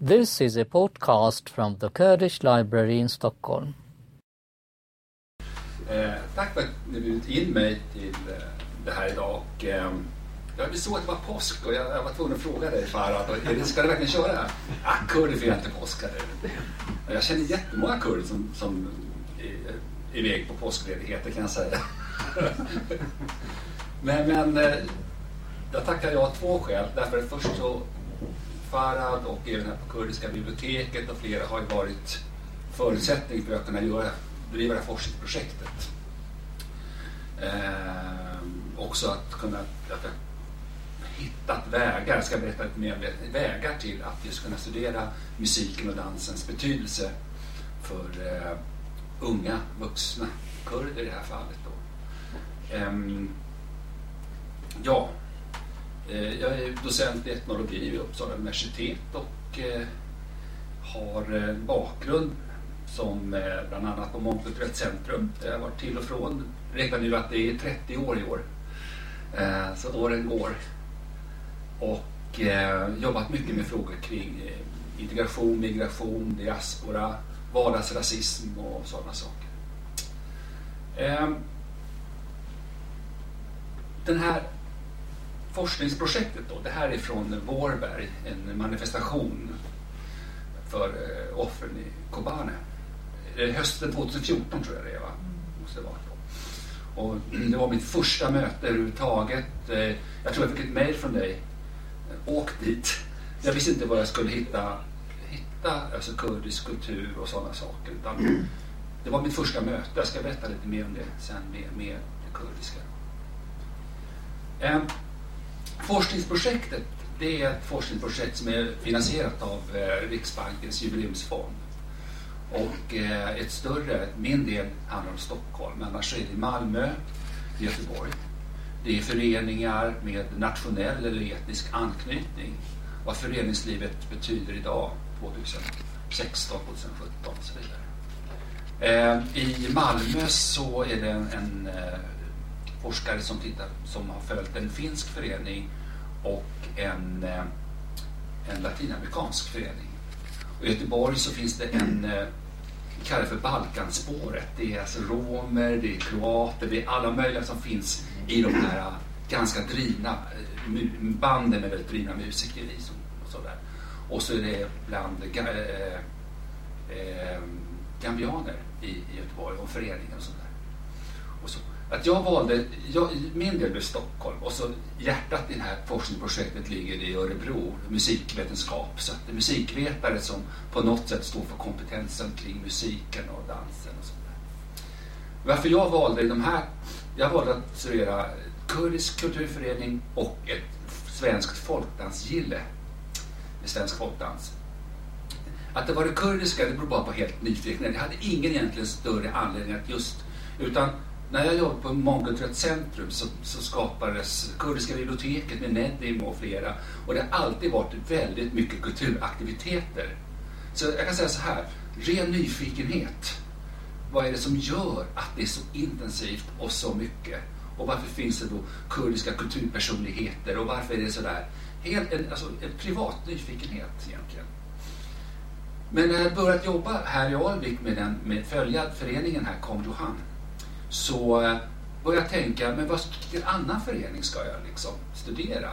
This is a podcast from the Kurdish Library in Stockholm. Eh, tack för att ni bjudit in mig till eh, det här idag. Och, eh, jag såg att det var påsk och jag, jag var tvungen att fråga dig Farad, är det- eh, ska du verkligen köra? Ah, kurder firar inte påsk. Jag känner jättemånga kurder som, som är iväg på påskledigheter kan jag säga. men men eh, jag tackar jag av två skäl. Därför att först så Farad och även här på Kurdiska biblioteket och flera har ju varit förutsättning för att kunna göra, driva det här forskningsprojektet. Eh, också att kunna att jag hittat vägar, jag ska berätta lite mer om vägar till att just kunna studera musiken och dansens betydelse för eh, unga vuxna kurder i det här fallet. Då. Eh, ja, Eh, jag är docent i etnologi vid Uppsala universitet och eh, har en bakgrund som bland annat på Mångkulturellt centrum där jag varit till och från. Räknar nu att det är 30 år i år. Så åren går. Och jobbat mycket med frågor kring integration, migration, diaspora, vardagsrasism och sådana saker. Den här forskningsprojektet då, det här är från Vårberg, en manifestation för eh, offren i Kobane. Hösten 2014 tror jag det är, va? Måste det vara då. Och det var mitt första möte överhuvudtaget. Eh, Jag tror jag fick ett mejl från dig. Eh, Åk dit. Jag visste inte vad jag skulle hitta, hitta alltså kurdisk kultur och sådana saker. Utan det var mitt första möte. Jag ska berätta lite mer om det sen med, med det kurdiska. Forskningsprojektet det är ett forskningsprojekt som är finansierat av eh, Riksbankens jubileumsfond. Och eh, ett större, min del handlar om Stockholm, annars är det Malmö, Göteborg. Det är föreningar med nationell eller etnisk anknytning. Vad föreningslivet betyder idag, 2016, 2017 och så vidare. Eh, I Malmö så är det en, en forskare som, tittar, som har följt en finsk förening och en, eh, en latinamerikansk förening. Och I Göteborg så finns det en, vi kallar det för Balkanspåret. Det är alltså romer, det är kroater, det är alla möjliga som finns i de här eh, ganska drivna banden med väldigt drivna musiker i. Och, sådär. och så är det bland äh, äh, gambianer i, i Göteborg och föreningar och sådär. Och så. Att jag valde, jag, min del blev Stockholm och så hjärtat i det här forskningsprojektet ligger i Örebro, musikvetenskap. Så att det är musikvetare som på något sätt står för kompetensen kring musiken och dansen och sådär. Varför jag valde de här, jag valde att studera kurdisk kulturförening och ett svenskt folkdansgille med svensk folkdans. Att det var det kurdiska, det beror bara på helt nyfikenhet. Jag hade ingen egentligen större anledning att just, utan när jag jobbade på Mångkulturellt centrum så, så skapades Kurdiska biblioteket med Nedim och flera. Och det har alltid varit väldigt mycket kulturaktiviteter. Så jag kan säga så här, ren nyfikenhet. Vad är det som gör att det är så intensivt och så mycket? Och varför finns det då kurdiska kulturpersonligheter och varför är det sådär? Helt en, alltså, en privat nyfikenhet egentligen. Men när jag började jobba här i Alvik med, den, med följa föreningen här, Kom Johan, så eh, började jag tänka, men vad, vilken annan förening ska jag liksom studera?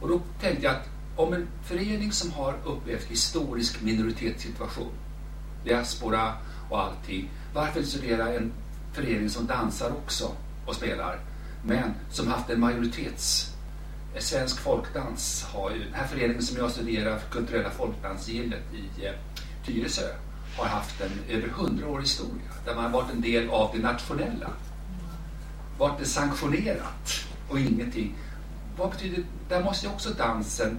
Och då tänkte jag att om en förening som har upplevt historisk minoritetssituation, diaspora och allting, varför studera en förening som dansar också och spelar, men som haft en majoritets eh, Svensk folkdans har ju, den här föreningen som jag studerar, Kulturella folkdansgillet i eh, Tyresö, har haft en över hundraårig historia där man har varit en del av det nationella. Varit det sanktionerat och ingenting. Vad betyder, där måste ju också dansen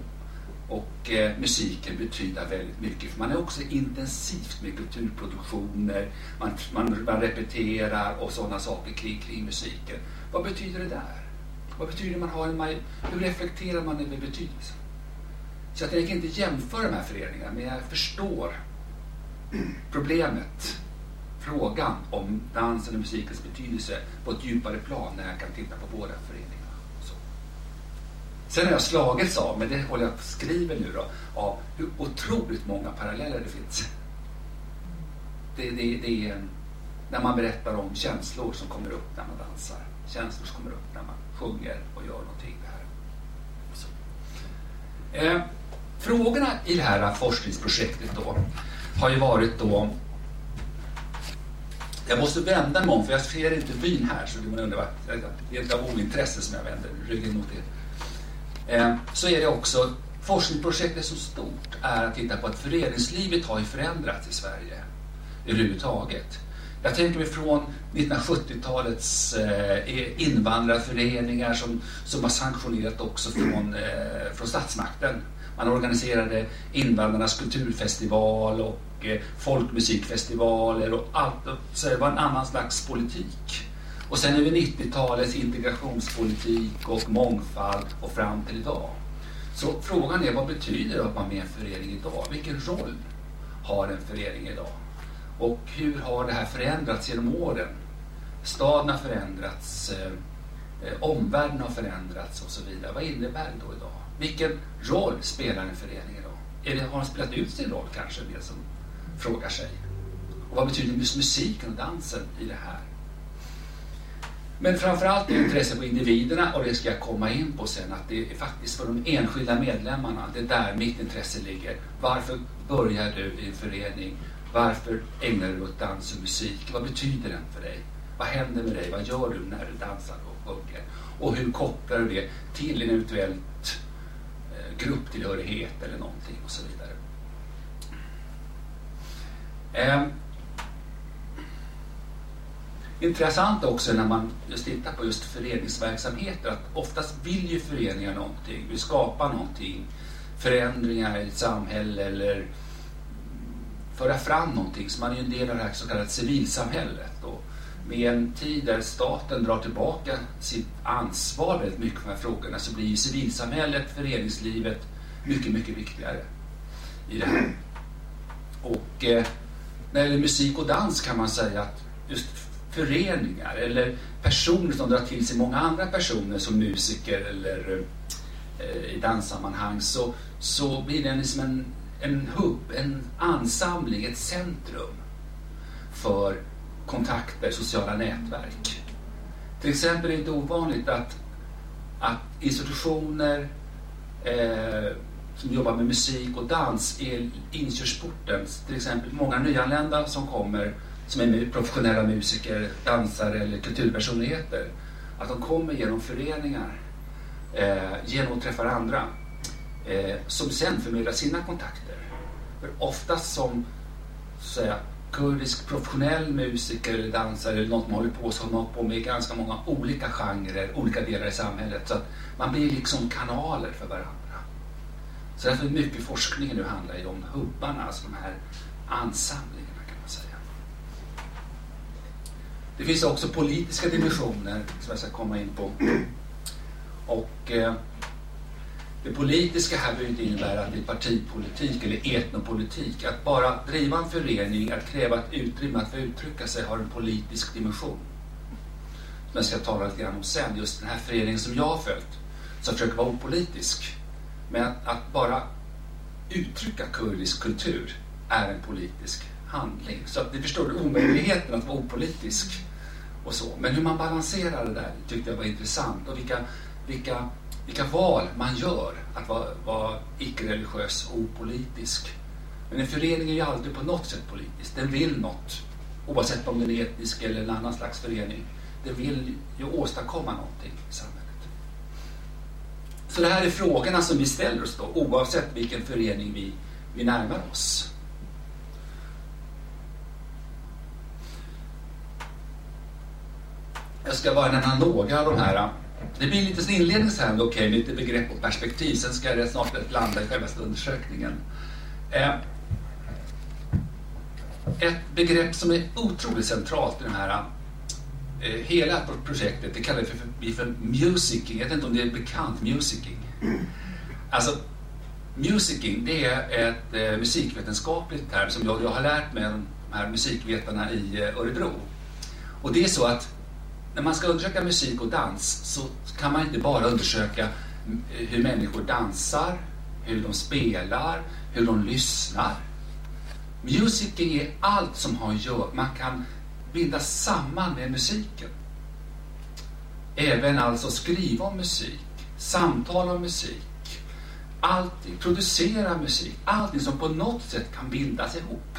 och eh, musiken betyda väldigt mycket. För man är också intensivt med kulturproduktioner, man, man, man repeterar och sådana saker kring, kring musiken. Vad betyder det där? Vad betyder man har en Hur reflekterar man över betydelsen? Så jag tänker inte jämföra de här föreningarna, men jag förstår problemet, frågan om dansen och musikens betydelse på ett djupare plan när jag kan titta på båda föreningarna. Så. Sen har jag slagits av, men det håller jag på nu då, av hur otroligt många paralleller det finns. Det, det, det är när man berättar om känslor som kommer upp när man dansar. Känslor som kommer upp när man sjunger och gör någonting. Det här. Eh, frågorna i det här forskningsprojektet då har ju varit då jag måste vända mig om för jag ser inte byn här så man undrar det är inte av ointresse som jag vänder ryggen mot er. Eh, så är det också forskningsprojektet som stort är att titta på att föreningslivet har ju förändrats i Sverige överhuvudtaget. Jag tänker mig från 1970-talets eh, invandrarföreningar som, som har sanktionerat också från, eh, från statsmakten. Man organiserade invandrarnas kulturfestival och Eh, folkmusikfestivaler och allt. Så det var en annan slags politik. Och sen över 90-talets integrationspolitik och mångfald och fram till idag. Så frågan är vad betyder det att vara med i en förening idag? Vilken roll har en förening idag? Och hur har det här förändrats genom åren? Staden har förändrats, eh, eh, omvärlden har förändrats och så vidare. Vad innebär det då idag? Vilken roll spelar en förening idag? Är det, har den spelat ut sin roll kanske, det som frågar sig? Och vad betyder musiken och dansen i det här? Men framförallt är intresset på individerna och det ska jag komma in på sen att det är faktiskt för de enskilda medlemmarna, det är där mitt intresse ligger. Varför börjar du i en förening? Varför ägnar du dig åt dans och musik? Vad betyder den för dig? Vad händer med dig? Vad gör du när du dansar och sjunger? Och hur kopplar du det till en eventuellt eh, grupptillhörighet eller någonting och så vidare. Eh, intressant också när man just tittar på just föreningsverksamheter att oftast vill ju föreningar någonting, vill skapa någonting, förändringar i ett samhälle eller föra fram någonting. Så man är ju en del av det här så kallade civilsamhället. Och med en tid där staten drar tillbaka sitt ansvar väldigt mycket för de här frågorna så blir ju civilsamhället, föreningslivet mycket, mycket viktigare i det här. Och eh, när det gäller musik och dans kan man säga att just föreningar eller personer som drar till sig många andra personer som musiker eller eh, i danssammanhang så, så blir det liksom en en hubb, en ansamling, ett centrum för kontakter, sociala nätverk. Till exempel är det inte ovanligt att, att institutioner eh, som jobbar med musik och dans är inkörsporten. Till exempel många nyanlända som kommer som är professionella musiker, dansare eller kulturpersonligheter. Att de kommer genom föreningar, eh, genom att träffa andra eh, som sen förmedlar sina kontakter. För oftast som säga, kurdisk professionell musiker eller dansare eller något man håller på så man på med ganska många olika genrer, olika delar i samhället. Så att man blir liksom kanaler för varandra. Så därför är mycket forskning nu handlar ju om hubbarna, alltså de här ansamlingarna kan man säga. Det finns också politiska dimensioner som jag ska komma in på. Och eh, det politiska här behöver inte innebära att det är partipolitik eller etnopolitik. Att bara driva en förening, att kräva ett utrymme att få uttrycka sig har en politisk dimension. Som jag ska tala lite grann om sen. Just den här föreningen som jag har följt, som försöker vara opolitisk. Men att, bara uttrycka kurdisk kultur är en politisk handling. Så att ni förstår omöjligheten att vara opolitisk. Och så. Men hur man balanserar det där tyckte jag var intressant. Och vilka, vilka vilka val man gör att vara, vara icke-religiös och opolitisk. Men en förening är ju aldrig på något sätt politisk. Den vill något, oavsett om den är etnisk eller en annan slags förening. Den vill ju åstadkomma någonting i samhället. Så det här är frågorna som vi ställer oss då, oavsett vilken förening vi, vi närmar oss. Jag ska bara nämna några av de här det blir lite inledning så här, okej, okay, lite begrepp och perspektiv. Sen ska jag rätt snart landa i själva undersökningen. Eh, ett begrepp som är otroligt centralt i den här Eh, hela projektet, det kallar vi för, för musicking. Jag vet inte om det är bekant, musicking. Alltså, musicking, det är ett eh, musikvetenskapligt term som jag, jag har lärt mig av de här musikvetarna i eh, Örebro. Och det är så att när man ska undersöka musik och dans så kan man inte bara undersöka eh, hur människor dansar, hur de spelar, hur de lyssnar. Musicking är allt som har att göra, man kan bindas samman med musiken. Även alltså skriva om musik, samtala om musik, allting, producera musik, allting som på något sätt kan bindas ihop.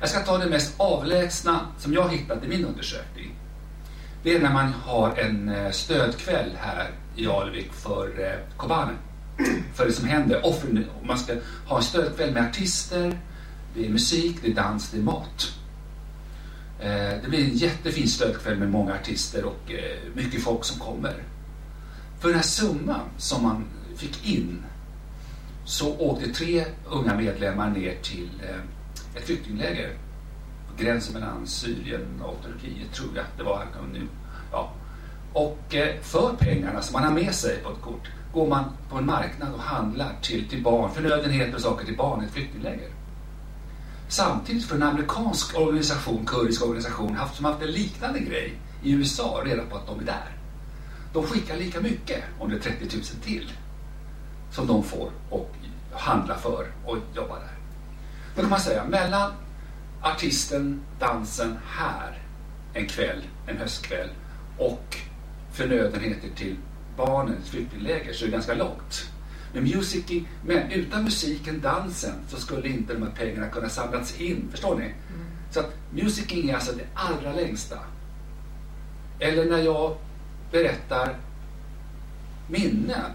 Jag ska ta det mest avlägsna som jag hittat i min undersökning. Det är när man har en eh, stödkväll här i Alvik för eh, Kobane. För det som händer. Offren, man ska ha en stödkväll med artister, det är musik, det är dans, det är mat. Eh, det blir en jättefin stödkväll med många artister och eh, mycket folk som kommer. För den här summan som man fick in så åkte tre unga medlemmar ner till eh, ett flyktingläger på gränsen mellan Syrien och Turkiet, tror jag det var. Nu. Ja. Och för pengarna som man har med sig på ett kort går man på en marknad och handlar till, till barn, förnödenheter och saker till barn i ett flyktingläger. Samtidigt för en amerikansk organisation, kurdisk organisation, haft, som haft en liknande grej i USA, reda på att de är där. De skickar lika mycket, om det är 30 000 till, som de får och handlar för och jobbar där. Då kan man säga, mellan artisten, dansen här en kväll, en höstkväll och förnödenheter till barnens flyktingläger så är det ganska långt. Men, music, men utan musiken, dansen, så skulle inte de här pengarna kunna samlats in. Förstår ni? Mm. Så att musicing är alltså det allra längsta. Eller när jag berättar minnen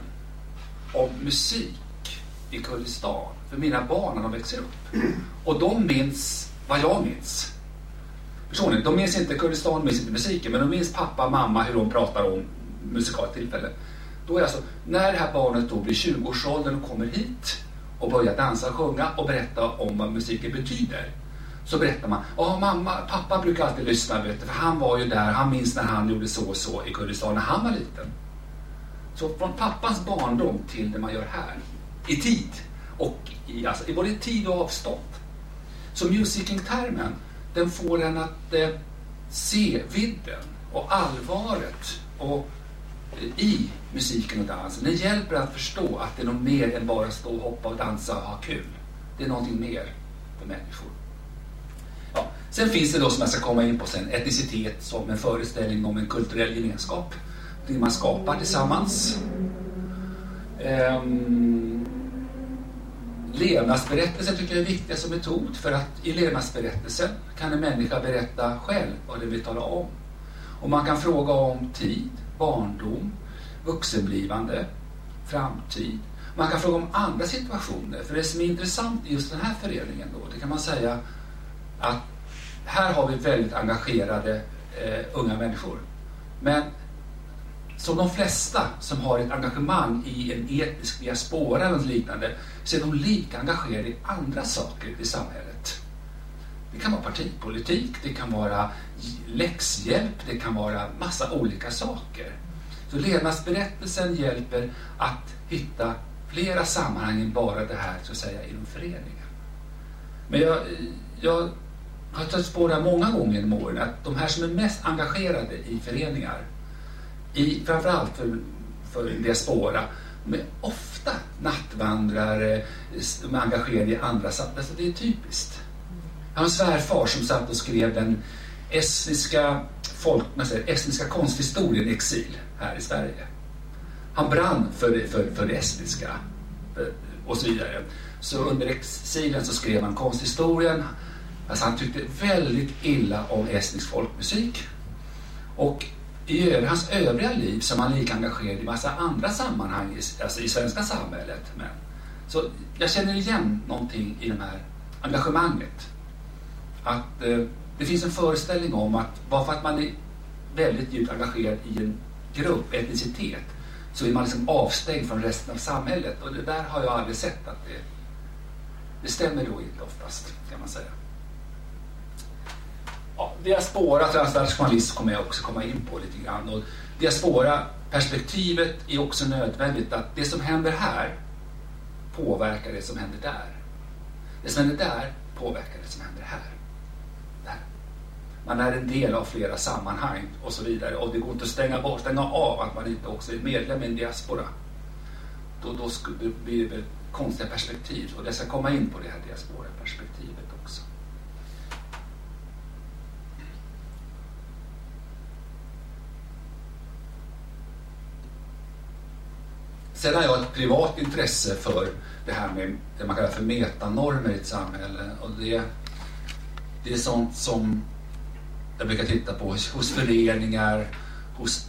om musik i Kurdistan för mina barn när de växer upp. Och de minns vad jag minns. Förstår ni? De minns inte Kurdistan, minns inte musiken, men de minns pappa, mamma, hur de pratar om musikalt tillfälle. Då är alltså, när det här barnet då blir 20-årsåldern och kommer hit och börjar dansa och sjunga och berätta om vad musiken betyder. Så berättar man, ja mamma, pappa brukar alltid lyssna vet du, för han var ju där, han minns när han gjorde så och så i Kurdistan när han var liten. Så från pappas barndom till det man gör här, i tid och i, alltså, i både tid och avstånd. Så musicing-termen, den får en att eh, se vidden och allvaret och, i musiken och dansen. Den hjälper att förstå att det är något mer än bara stå och hoppa och dansa och ha kul. Det är någonting mer för människor. Ja. Sen finns det då, som jag ska komma in på sen, etnicitet som en föreställning om en kulturell gemenskap. Det man skapar tillsammans. Ehm, Levnadsberättelsen tycker jag är viktig som metod för att i levnadsberättelsen kan en människa berätta själv vad den vill tala om. Och man kan fråga om tid, barndom, vuxenblivande, framtid. Man kan fråga om andra situationer. För det som är intressant i just den här föreningen då, det kan man säga att här har vi väldigt engagerade eh, unga människor. Men som de flesta som har ett engagemang i en etnisk diaspora eller liknande så är de lika engagerade i andra saker i samhället. Det kan vara partipolitik, det kan vara läxhjälp, det kan vara massa olika saker. Så levnadsberättelsen hjälper att hitta flera sammanhang än bara det här så att säga inom föreningen. Men jag, jag har tagit spår där många gånger genom åren att de här som är mest engagerade i föreningar i, framförallt för, för diaspora, är ofta nattvandrare, de är engagerade i andra sammanhang. Alltså det är typiskt. Hans svärfar som satt och skrev den estniska, folk, säger, estniska konsthistorien i exil här i Sverige. Han brann för det, för, för det estniska eh, och så vidare. Så under exilen så skrev han konsthistorien. Alltså han tyckte väldigt illa om estnisk folkmusik. Och i hans övriga liv som han lika engagerad i massa andra sammanhang i, alltså i svenska samhället. Men, så jag känner igen någonting i det här engagemanget. Att eh, det finns en föreställning om att bara för att man är väldigt djupt engagerad i en grupp, etnicitet, så är man liksom avstängd från resten av samhället. Och det där har jag aldrig sett att det, det stämmer då inte oftast, kan man säga ja, diaspora transnationalism kommer jag också komma in på lite grann. Och diaspora-perspektivet är också nödvändigt att det som händer här påverkar det som händer där. Det som händer där påverkar det som händer här. Man är en del av flera sammanhang och så vidare och det går inte att stänga, bort, stänga av att man inte också är medlem i en diaspora. då, då skulle det bli konstiga perspektiv. Och jag ska komma in på det här diaspora-perspektivet också. Sen har jag ett privat intresse för det här med det man kallar för metanormer i ett samhälle. Och det, det är sånt som jag brukar titta på hos föreningar, hos,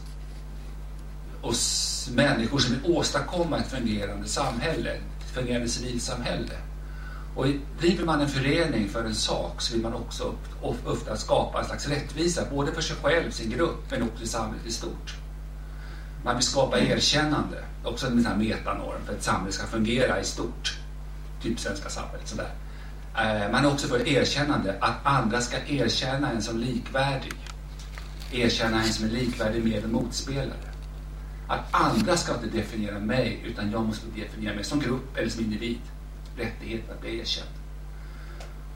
hos människor som vill åstadkomma ett fungerande samhälle, ett fungerande civilsamhälle. Och driver man en förening för en sak så vill man också ofta skapa en slags rättvisa, både för sig själv, sin grupp, men också i samhället i stort. Man vill skapa erkännande, också en sån här metanorm för att samhället ska fungera i stort. Typ svenska samhället. Sådär. Eh, man är också för erkännande, att andra ska erkänna en som likvärdig. Erkänna en som är likvärdig med en motspelare. Att andra ska inte definiera mig, utan jag måste definiera mig som grupp eller som individ. Rättighet att bli erkänd.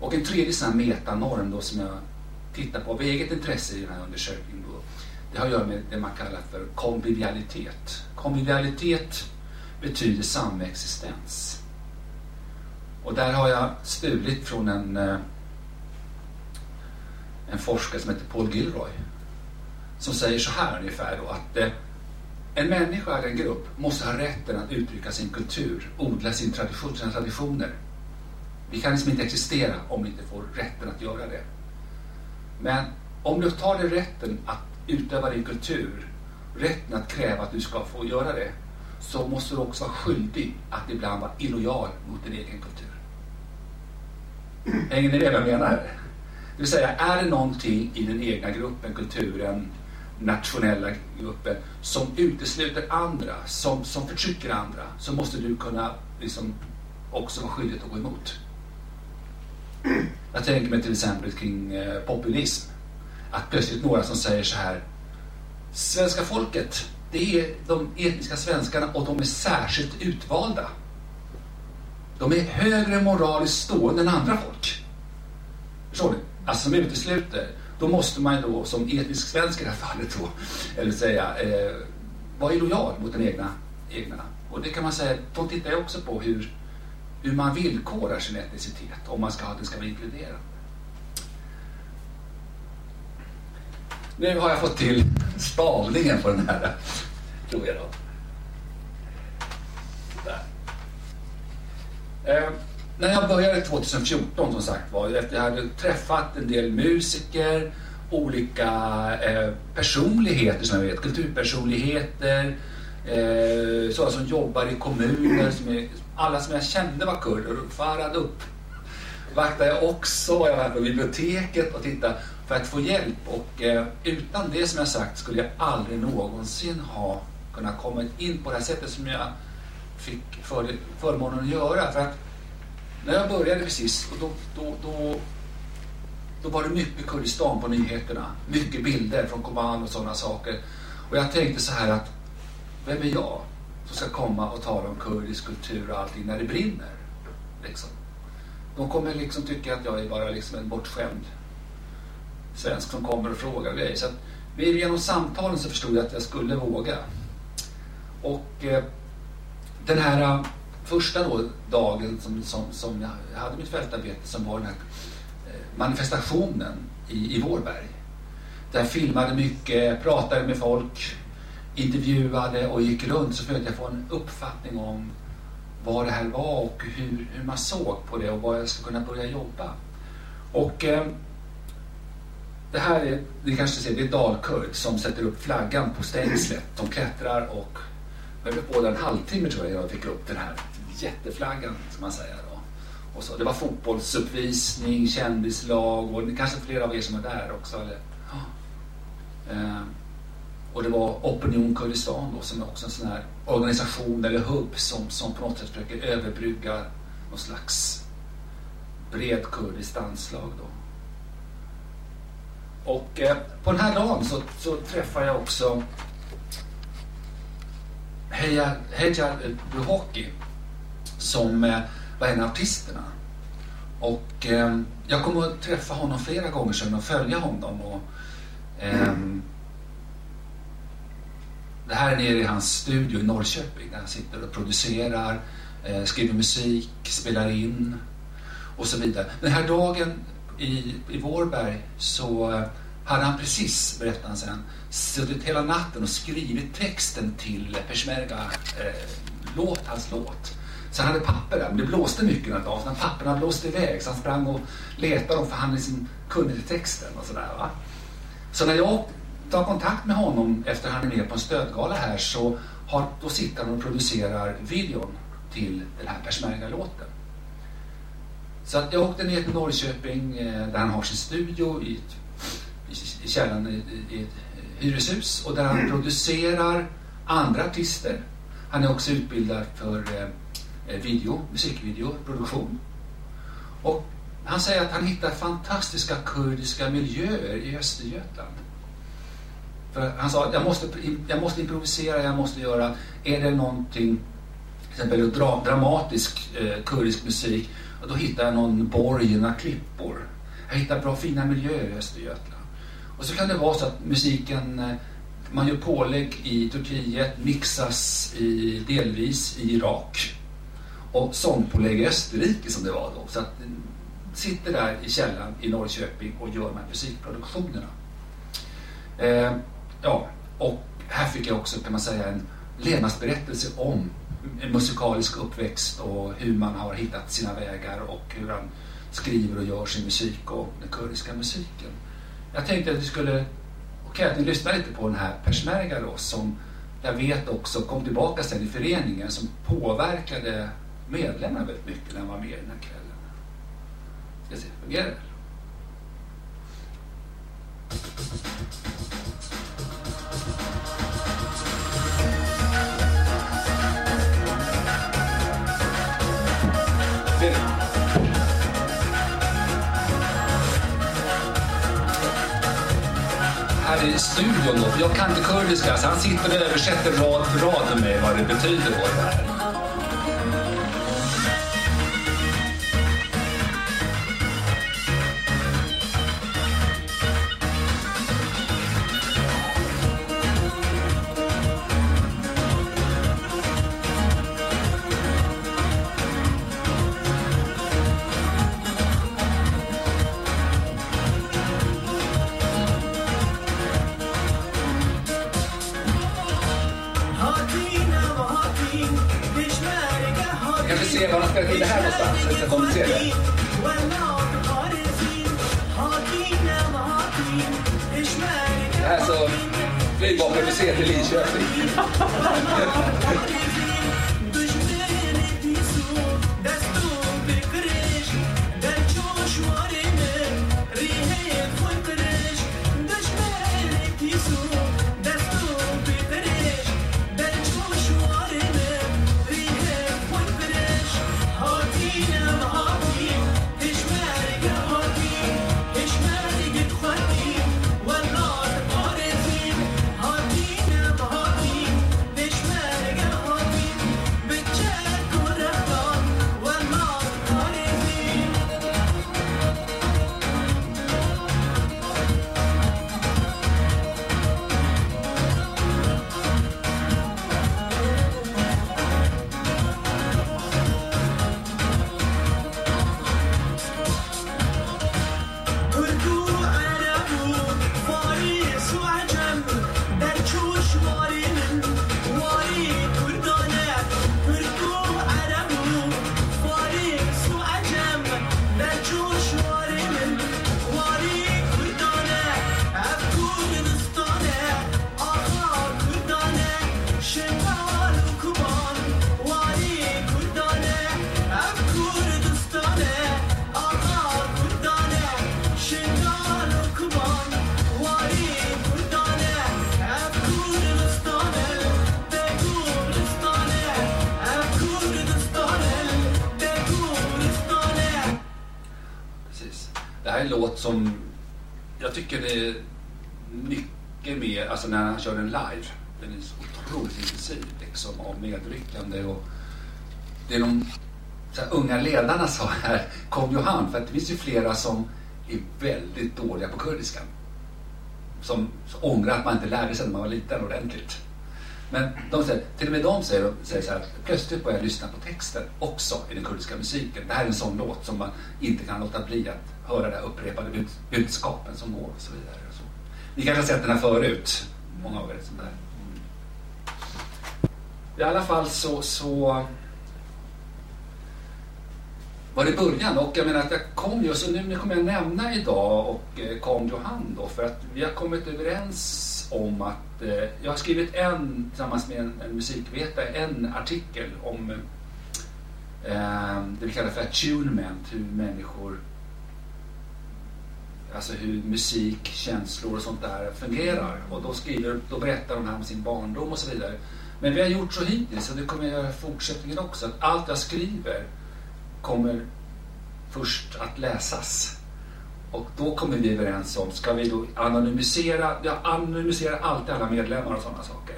Och en tredje sån här metanorm då som jag tittar på av eget intresse i den här undersökningen då, det har att göra med det man kallar för konvivialitet. Konvivialitet betyder samexistens. Och där har jag stulit från en, eh, en forskare som heter Paul Gilroy. Som säger så här ungefär då att eh, en människa eller en grupp måste ha rätten att uttrycka sin kultur, odla sin tradition, sina traditioner. Vi kan liksom inte existera om vi inte får rätten att göra det. Men om du tar dig rätten att utöva din kultur, rätten att kräva att du ska få göra det, så måste du också vara skyldig att ibland vara illojal mot din egen kultur. Hänger ni med vad jag menar? Det vill säga, är det någonting i den egna gruppen, kulturen, nationella gruppen som utesluter andra, som, som förtrycker andra, så måste du kunna liksom också vara skyldig att gå emot. Jag tänker mig till exempel kring eh, populism. Att plötsligt några som säger så här. Svenska folket, det är de etniska svenskarna och de är särskilt utvalda. De är högre moraliskt stående än andra folk. Förstår ni? Alltså som utesluter. Då måste man då som etnisk svensk i det här fallet då, eller säga, eh, vara illojal mot den egna, egna. Och det kan man säga, de tittar ju också på hur, hur man villkorar sin etnicitet om man ska att den ska vara inkluderande. Nu har jag fått till stavningen på den här, tror jag då. Eh, när jag började 2014 som sagt var, efter jag hade träffat en del musiker, olika eh, personligheter som jag vet, kulturpersonligheter, eh, sådana som jobbar i kommuner, som är, alla som jag kände var kurder. Farad upp vaktade jag också, jag var på biblioteket och tittade för att få hjälp. Och eh, utan det som jag sagt skulle jag aldrig någonsin ha kunnat komma in på det här sättet som jag fick för, förmånen att göra. För att när jag började precis, och då, då, då, då var det mycket Kurdistan på nyheterna. Mycket bilder från Koban och sådana saker. Och jag tänkte så här att, vem är jag som ska komma och tala om kurdisk kultur och allting när det brinner? Liksom. De kommer liksom tycka att jag är bara liksom en bortskämd svensk som kommer och frågar och grejer. Så att, genom samtalen så förstod jag att jag skulle våga. Och eh, den här äh, första då, dagen som, som, som jag hade mitt fältarbete som var den här eh, manifestationen i, i Vårberg. Där jag filmade mycket, pratade med folk, intervjuade och gick runt så försökte jag få en uppfattning om vad det här var och hur, hur man såg på det och var jag skulle kunna börja jobba. Och eh, det här är, ni kanske ser, det är Dalkurd som sätter upp flaggan på stängslet. De klättrar och jag höll på en halvtimme tror jag jag fick upp den här jätteflaggan som man säger. Då. Och så, det var fotbollsuppvisning, kändislag och kanske flera av er som var där också. Eller, eh, och det var Opinion Kurdistan då, som är också en sån här organisation eller hubb som, som på något sätt försöker överbrygga någon slags bred kurdiskt anslag. Då. Och eh, på den här dagen så, så träffar jag också Hejar Buhoki eh, som eh, var en av artisterna. Och eh, jag kommer att träffa honom flera gånger sen och följa honom. Och, eh, Det här är nere i hans studio i Norrköping där han sitter och producerar, eh, skriver musik, spelar in och så vidare. Den här dagen i, i Vårberg så eh, hade han precis, berättade han sen, suttit hela natten och skrivit texten till Peshmerga eh, låt, hans låt. Så han hade papper där, men det blåste mycket den dagen. Så papperna blåste iväg så han sprang och letade dem för han liksom kunde texten och sådär. Va? Så när jag tar kontakt med honom efter han är med på en stödgala här så har, då sitter han och producerar videon till den här Peshmerga-låten. Så att jag åkte ner till Norrköping eh, där han har sin studio i, i, i källaren i, i ett hyreshus och där han producerar andra artister. Han är också utbildad för eh, video, musikvideoproduktion. Och han säger att han hittar fantastiska kurdiska miljöer i Östergötland. För han sa att jag måste, jag måste improvisera, jag måste göra, är det någonting, till exempel dra, dramatisk eh, kurdisk musik, och då hittar jag någon borg några klippor. Jag hittar bra fina miljöer i Östergötland. Och så kan det vara så att musiken, eh, man gör pålägg i Turkiet, mixas i, delvis i Irak och sångpålägg i Österrike som det var då. Så att eh, sitter där i källaren i Norrköping och gör de här musikproduktionerna. Eh, ja, och här fick jag också kan man säga en levnadsberättelse om en musikalisk uppväxt och hur man har hittat sina vägar och hur han skriver och gör sin musik och den kurdiska musiken. Jag tänkte att vi skulle, okej okay, att ni lyssnar lite på den här Peshmerga då som jag vet också kom tillbaka sen i föreningen som påverkade medlemmarna väldigt mycket när han var med den här kvällen. Ska se, fungerar det? här i studion då, jag kan inte kurdiska så han sitter och översätter rad för rad med mig vad det betyder. Då, det här. Kör den live, den är så otroligt intensiv liksom och medryckande och det är de så här, unga ledarna sa här, kom ju han, för att det finns ju flera som är väldigt dåliga på kurdiska. Som, ångrar att man inte lärde sig när man var liten ordentligt. Men de säger, till och med de säger, säger så här, plötsligt börjar jag lyssna på texten också i den kurdiska musiken. Det här är en sån låt som man inte kan låta bli att höra det upprepade budskapen som går och så vidare. Och så. Ni kanske har sett den här förut, där. I alla fall så, så var det början och jag menar att jag kom just, och nu kommer jag nämna idag och eh, kom Johan då för att vi har kommit överens om att eh, jag har skrivit en, tillsammans med en, en musikvetare, en artikel om eh, det vi kallar för attunement, hur människor Alltså hur musik, känslor och sånt där fungerar. Och då, skriver, då berättar de här om sin barndom och så vidare. Men vi har gjort så hittills och det kommer jag göra i fortsättningen också. Att allt jag skriver kommer först att läsas. Och då kommer vi överens om, ska vi då anonymisera, jag anonymiserar alltid alla medlemmar och sådana saker.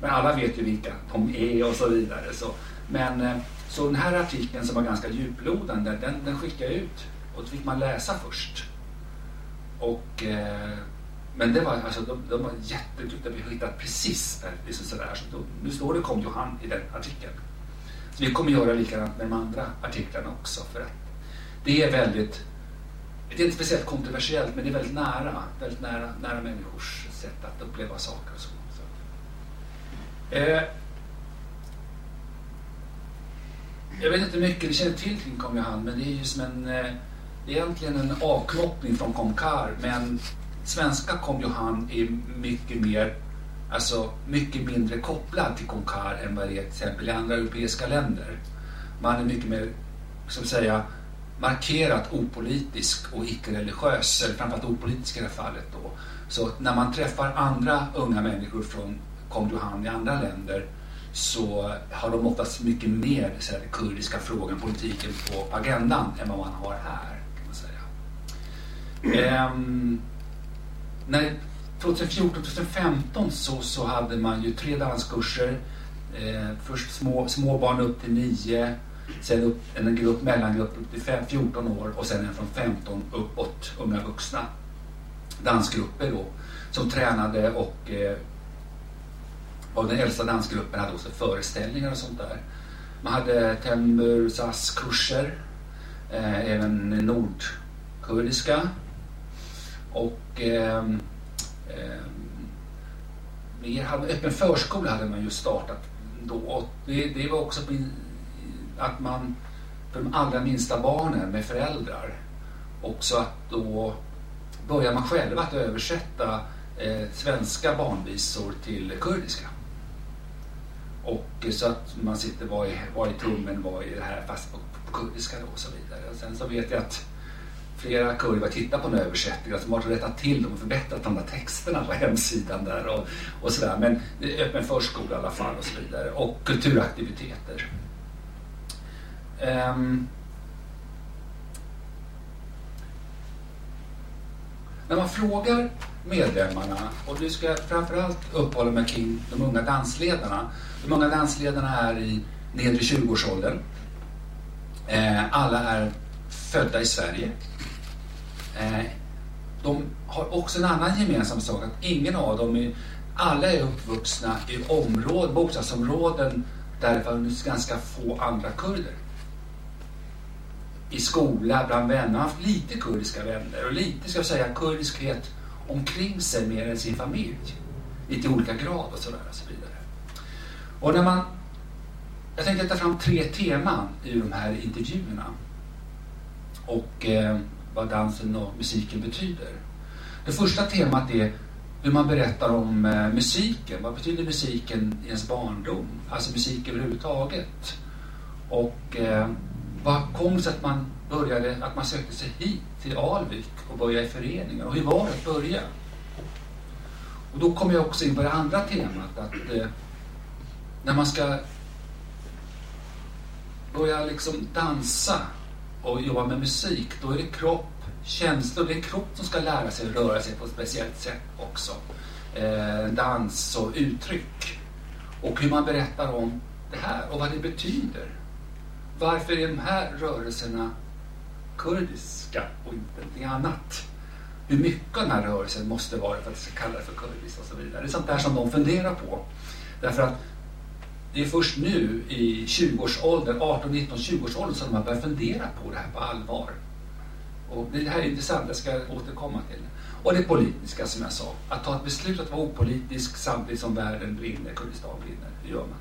Men alla vet ju vilka de är och så vidare. Så, men, eh, så den här artikeln som var ganska djuplodande, den, den skickade jag ut. Och då fick man läsa först. Och, eh, men det var, alltså, de, de var jätteduktiga, vi har hittat precis liksom sådär. Så då, nu står det kom Johan i den artikeln. Så vi kommer göra likadant med de andra artiklarna också. För att det är väldigt det är inte speciellt kontroversiellt men det är väldigt nära, väldigt nära, nära människors sätt att uppleva saker och så. så. Eh, jag vet inte hur mycket ni känner till kring Kom Johan men det är ju som en, eh, egentligen en avknoppning från Comcar men svenska Kom Johan är mycket mer alltså mycket mindre kopplad till Comcar än vad det är till exempel i andra europeiska länder. Man är mycket mer, som säga, markerat opolitisk och icke-religiös, eller framförallt opolitisk i det här fallet. Då. Så när man träffar andra unga människor från Kom Johan i andra länder så har de oftast mycket mer så här, kurdiska frågan, politiken på agendan än vad man har här. Ehm, när 2014-2015 så, så hade man ju tre danskurser. Eh, först små, små barn upp till nio Sen upp, en grupp, mellangrupp upp till 14 år och sen en från 15 uppåt, unga vuxna dansgrupper då som tränade och eh, och den äldsta dansgruppen hade också föreställningar och sånt där. Man hade Temur kurser eh, även nordkurdiska och eh, eh, hade, öppen förskola hade man ju startat då. Det, det var också att man för de allra minsta barnen med föräldrar också att då börjar man själv att översätta eh, svenska barnvisor till kurdiska. Och så att man sitter, vad är, vad är tummen, vad är det här, fast på, på kurdiska då och så vidare. Och sen så vet jag att flera kurvor tittar tittat på en översättning, alltså de har rättat till dem och förbättrat de där texterna på hemsidan där och, och sådär. Men det är öppen förskola i alla fall och så vidare. Och kulturaktiviteter. Um, när man frågar medlemmarna, och nu ska jag framförallt uppehålla mig kring de unga dansledarna. De unga dansledarna är i nedre 20-årsåldern. Ehm, alla är födda i Sverige. Eh, de har också en annan gemensam sak, att ingen av dem är, alla är uppvuxna i områden, bostadsområden där det fanns ganska få andra kurder i skola, bland vänner, haft lite kurdiska vänner och lite, ska jag säga, kurdiskhet omkring sig mer än sin familj. Lite i olika grad och sådär och så vidare. Och när man, jag tänkte ta fram tre teman ur de här intervjuerna. Och eh, vad dansen och musiken betyder. Det första temat är hur man berättar om eh, musiken. Vad betyder musiken i ens barndom? Alltså musik överhuvudtaget. Och eh, vad kom det sig att man började, att man sökte sig hit till Alvik och började i föreningar? Och hur var det att börja? Och då kommer jag också in på det andra temat att eh, när man ska börja liksom dansa och jobba med musik, då är det kropp, känslor, det är kropp som ska lära sig att röra sig på ett speciellt sätt också. Eh, dans och uttryck. Och hur man berättar om det här och vad det betyder. Varför är de här rörelserna kurdiska och inte någonting annat? Hur mycket av den här rörelsen måste vara för att det ska kallas för kurdiskt och så vidare. Det är sånt där som de funderar på. Därför att det är först nu i 20-årsåldern, 18, 19, 20-årsåldern som man börjar fundera på det här på allvar. Och det här är intressant, jag ska återkomma till det. Och det politiska som jag sa, att ta ett beslut att vara opolitisk samtidigt som världen brinner, Kurdistan brinner, hur gör man?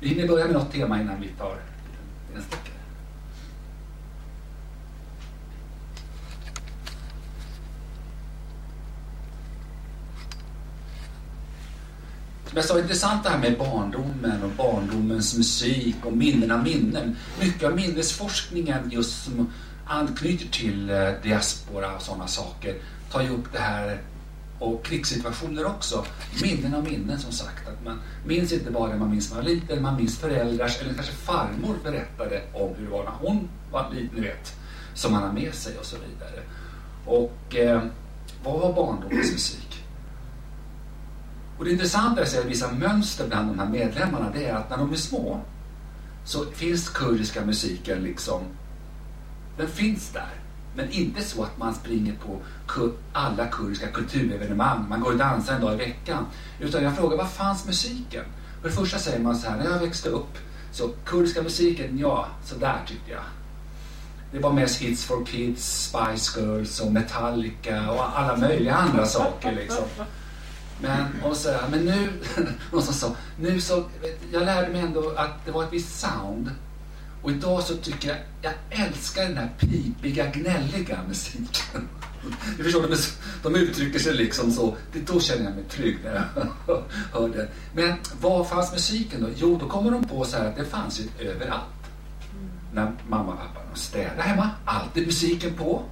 Vi hinner börja med något tema innan vi tar en sträcka. Det jag sa, intressant det här med barndomen och barndomens musik och minnen av minnen. Mycket av minnesforskningen just som anknyter till eh, diaspora och sådana saker tar ju upp det här och krigssituationer också. Minnen av minnen som sagt. Att man minns inte bara det man minns när man var liten, man minns föräldrars eller kanske farmor berättade om hur det var när hon var liten, ni vet. Som man har med sig och så vidare. Och eh, vad var barndomens musik? Och det intressanta är att vissa mönster bland de här medlemmarna det är att när de är små så finns kurdiska musiken liksom, den finns där. Men inte så att man springer på alla kurdiska kulturevenemang, man går och dansar en dag i veckan. Utan jag frågar, var fanns musiken? För det första säger man så här, när jag växte upp, så kurdiska musiken, ja, så där tyckte jag. Det var mest Hits for Kids, Spice Girls och Metallica och alla möjliga andra saker liksom. Men, och så, men nu, någon som sa, nu så, jag lärde mig ändå att det var ett visst sound. Och idag så tycker jag, jag älskar den här pipiga, gnälliga musiken. Du förstår, de, de uttrycker sig liksom så. Det, då känner jag mig trygg när jag hör det. Men var fanns musiken då? Jo, då kommer de på så här att det fanns ju överallt. När mamma och pappa städade hemma, alltid musiken på.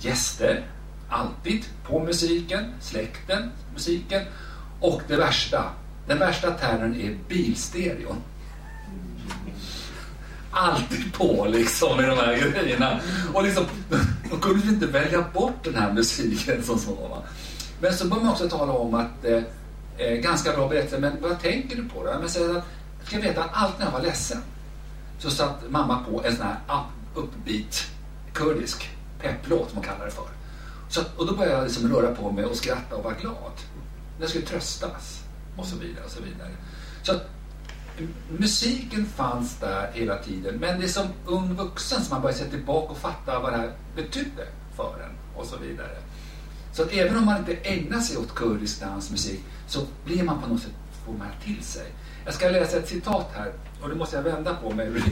Gäster, alltid på musiken, släkten, musiken. Och det värsta, den värsta terrorn är bilstereon. Alltid på liksom med de här grejerna. Och liksom, då kunde vi inte välja bort den här musiken som så. Va? Men så bör man också tala om att, eh, eh, ganska bra berättelse, men vad tänker du på då? Men så att, jag ska veta att allt när jag var ledsen så satt mamma på en sån här uppbit kurdisk pepplåt som hon kallar det för. Så, och då började jag liksom röra på mig och skratta och vara glad. Jag skulle tröstas och så vidare. och Så vidare. Så att, eh, musiken fanns där hela tiden men det är som ung vuxen som man börjar se tillbaka och fatta vad det här betydde för en och så vidare. Så att även om man inte ägnar sig åt kurdisk dansmusik så blir man på något sätt, får man till sig. Jag ska läsa ett citat här och det måste jag vända på mig.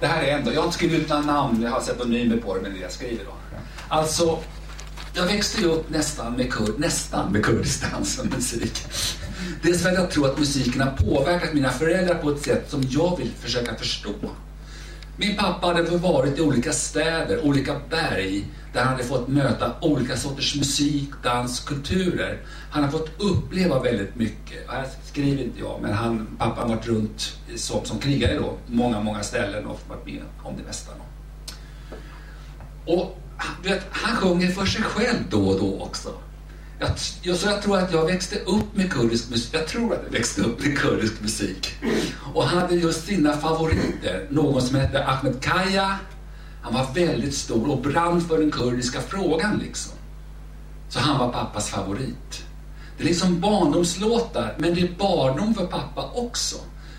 Det här är ändå, jag har inte skrivit ut några namn, jag har pseudonymer på det, men det jag skriver då. Alltså, jag växte ju upp nästan med, kur, nästan med kurdisk dans och musik. Dels för att jag tror att musiken har påverkat mina föräldrar på ett sätt som jag vill försöka förstå. Min pappa hade varit i olika städer, olika berg, där han hade fått möta olika sorters musik, dans, kulturer. Han har fått uppleva väldigt mycket. Här skriver inte jag, men han, pappa har varit runt som, som krigare då, många, många ställen och varit med om det mesta. Då. Och vet, han sjunger för sig själv då och då också. Jag, jag, så jag tror att jag växte upp med kurdisk musik. Jag tror att jag växte upp med kurdisk musik. Och hade just sina favoriter. Någon som hette Ahmed Kaya. Han var väldigt stor och brann för den kurdiska frågan liksom. Så han var pappas favorit. Det är liksom barndomslåtar, men det är barndom för pappa också.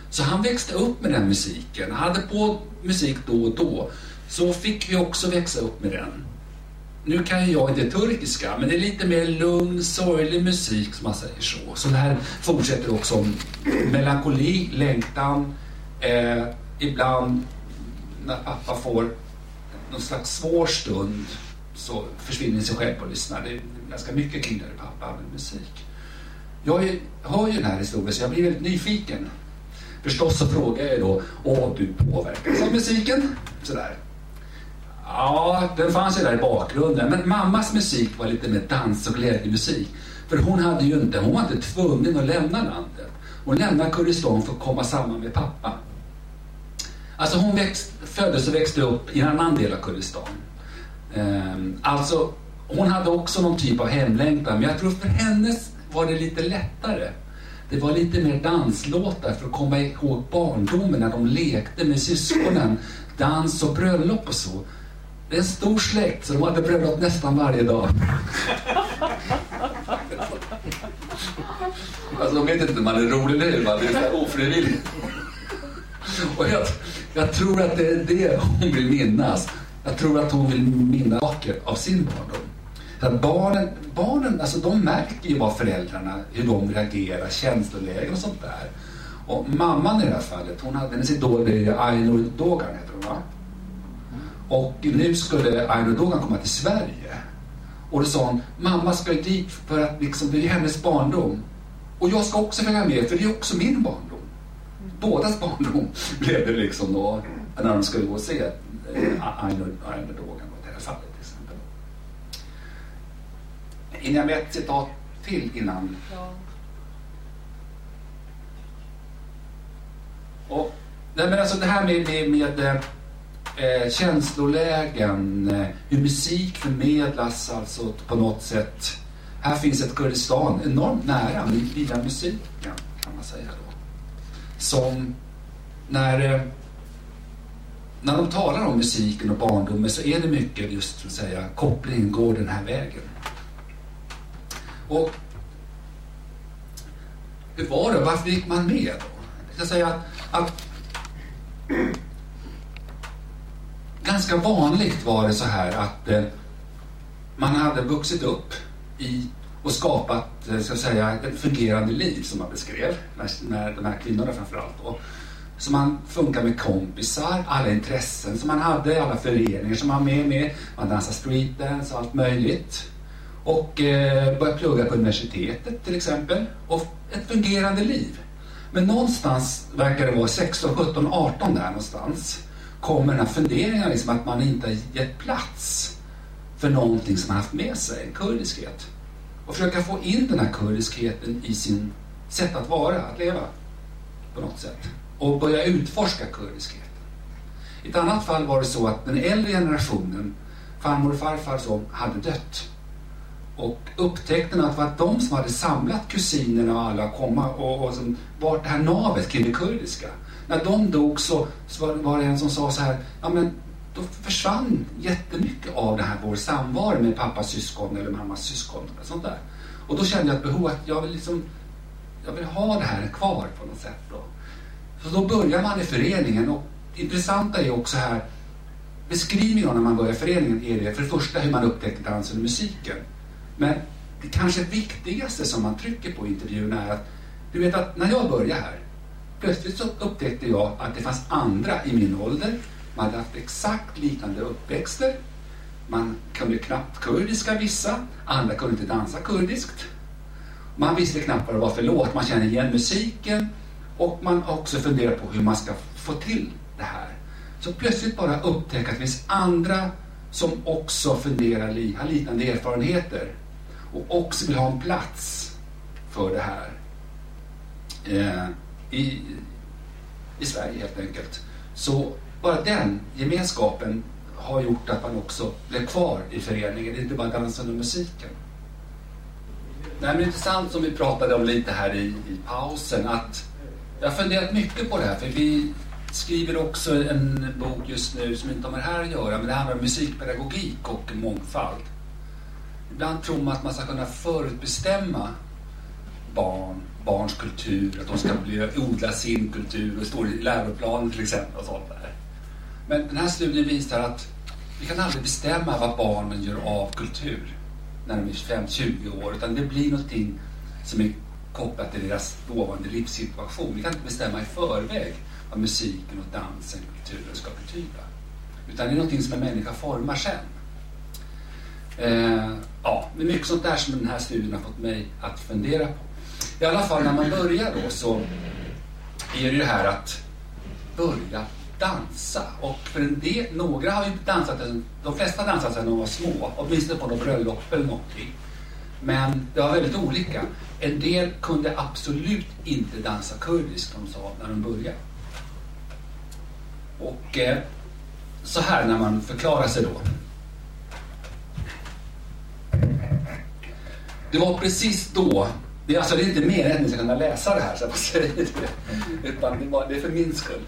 Så han växte upp med den musiken. Han hade på musik då och då. Så fick vi också växa upp med den nu kan ju jag inte turkiska, men det är lite mer lugn, sorglig musik som man säger så. Så det här fortsätter också om melankoli, längtan, eh, ibland när pappa får någon slags svår stund så försvinner sig själv och lyssnar. Det är ganska mycket kring det pappa med musik. Jag är, hör ju den här historien så jag blir väldigt nyfiken. Förstås så frågar jag då, åh du påverkas av musiken? Sådär. Ja, den fanns ju där i bakgrunden. Men mammas musik var lite mer dans och glädjemusik. För hon hade ju inte, hon var inte tvungen att lämna landet. Hon lämnade Kurdistan för att komma samman med pappa. Alltså hon växt, föddes och växte upp i en annan del av Kurdistan. Ehm, alltså, hon hade också någon typ av hemlängtan, men jag tror för hennes var det lite lättare. Det var lite mer danslåtar för att komma ihåg barndomen när de lekte med syskonen, dans och bröllop och så det är en stor släkt så de hade bröllop nästan varje dag. Alltså de vet inte om man är rolig nu, va? det är så här ofrivilligt. Och jag, jag tror att det är det hon vill minnas. Jag tror att hon vill minnas saker av sin barndom. Att barnen, barnen alltså de märker ju vad föräldrarna, hur de reagerar, känslolägen och sånt där. Och mamman i det här fallet, hon hade hennes idol Aino Dogan heter hon va? Och nu skulle Ainur Dogan komma till Sverige. Och då sa hon, mamma ska dit för att liksom, det är hennes barndom. Och jag ska också följa med för det är också min barndom. Bådas barndom blev det liksom då när de skulle gå och se eh, Ainur Dogan i det här fallet till exempel. Hinner jag med ett citat till innan? Ja. Och, nej men alltså det här med, med, med eh, känslolägen, eh, hur musik förmedlas alltså på något sätt. Här finns ett Kurdistan enormt nära via musiken kan man säga då. Som när, eh, när de talar om musiken och barndomen så är det mycket just att säga kopplingen går den här vägen. Och hur var det? Varför gick man med då? Jag ska säga att, att ganska vanligt var det så här att eh, man hade vuxit upp i och skapat eh, ska säga, ett fungerande liv som man beskrev, med, när de här kvinnorna framförallt. Då. Så man funkar med kompisar, alla intressen som man hade, alla föreningar som man var med med. Man dansade streetdance och allt möjligt. Och eh, började plugga på universitetet till exempel. Och ett fungerande liv. Men någonstans verkar det vara 16, 17, 18 där någonstans kommer den här funderingen liksom att man inte har gett plats för någonting som man haft med sig, en kurdiskhet. Och försöka få in den här kurdiskheten i sin sätt att vara, att leva på något sätt. Och börja utforska kurdiskheten. I ett annat fall var det så att den äldre generationen, farmor och farfar, som hade dött. Och upptäckten att det var de som hade samlat kusinerna och alla komma och, och som vart det här navet kring det kurdiska. När de dog så, så var det en som sa så här, ja men då försvann jättemycket av det här vår samvaro med pappas syskon eller mammas syskon. Och sånt där. Och då kände jag ett behov att jag vill, liksom, jag vill ha det här kvar på något sätt. Då. Så då börjar man i föreningen och det intressanta är också här beskrivningen när man börjar i föreningen är det för det första hur man upptäcker dansen och musiken. Men det kanske viktigaste som man trycker på i intervjun är att du vet att när jag började här plötsligt så upptäckte jag att det fanns andra i min ålder. Man hade haft exakt liknande uppväxter. Man kunde knappt kurdiska vissa, andra kunde inte dansa kurdiskt. Man visste knappt vad det var för låt, man kände igen musiken och man har också funderat på hur man ska få till det här. Så plötsligt bara upptäcka att det finns andra som också funderar, har liknande erfarenheter och också vill ha en plats för det här. Eh, i, i Sverige helt enkelt. Så bara den gemenskapen har gjort att man också blev kvar i föreningen, det är inte bara dansen och musiken. Nej, men intressant som vi pratade om lite här i, i pausen att jag har funderat mycket på det här för vi skriver också en bok just nu som inte har med det här att göra men det handlar om musikpedagogik och mångfald. Ibland tror man att man ska kunna förutbestämma barn barns kultur, att de ska bli, odla sin kultur och står i läroplanen till exempel och sånt där. Men den här studien visar att vi kan aldrig bestämma vad barnen gör av kultur när de är 25-20 år, utan det blir någonting som är kopplat till deras dåvarande livssituation. Vi kan inte bestämma i förväg vad musiken och dansen, kulturen ska betyda. Utan det är någonting som en människa formar sen. Eh, ja, det är mycket sånt där som den här studien har fått mig att fundera på. I alla fall när man börjar då så är det det här att börja dansa. Och för en del, några har ju dansat, de flesta har dansat sedan de var små, åtminstone på något bröllop eller någonting. Men det var väldigt olika. En del kunde absolut inte dansa kurdiskt, de sa, när de började. Och eh, så här när man förklarar sig då. Det var precis då det, är, alltså, det är inte mer än liksom att ska kunna läsa det här så jag säger det. Utan det, var, det är för min skull.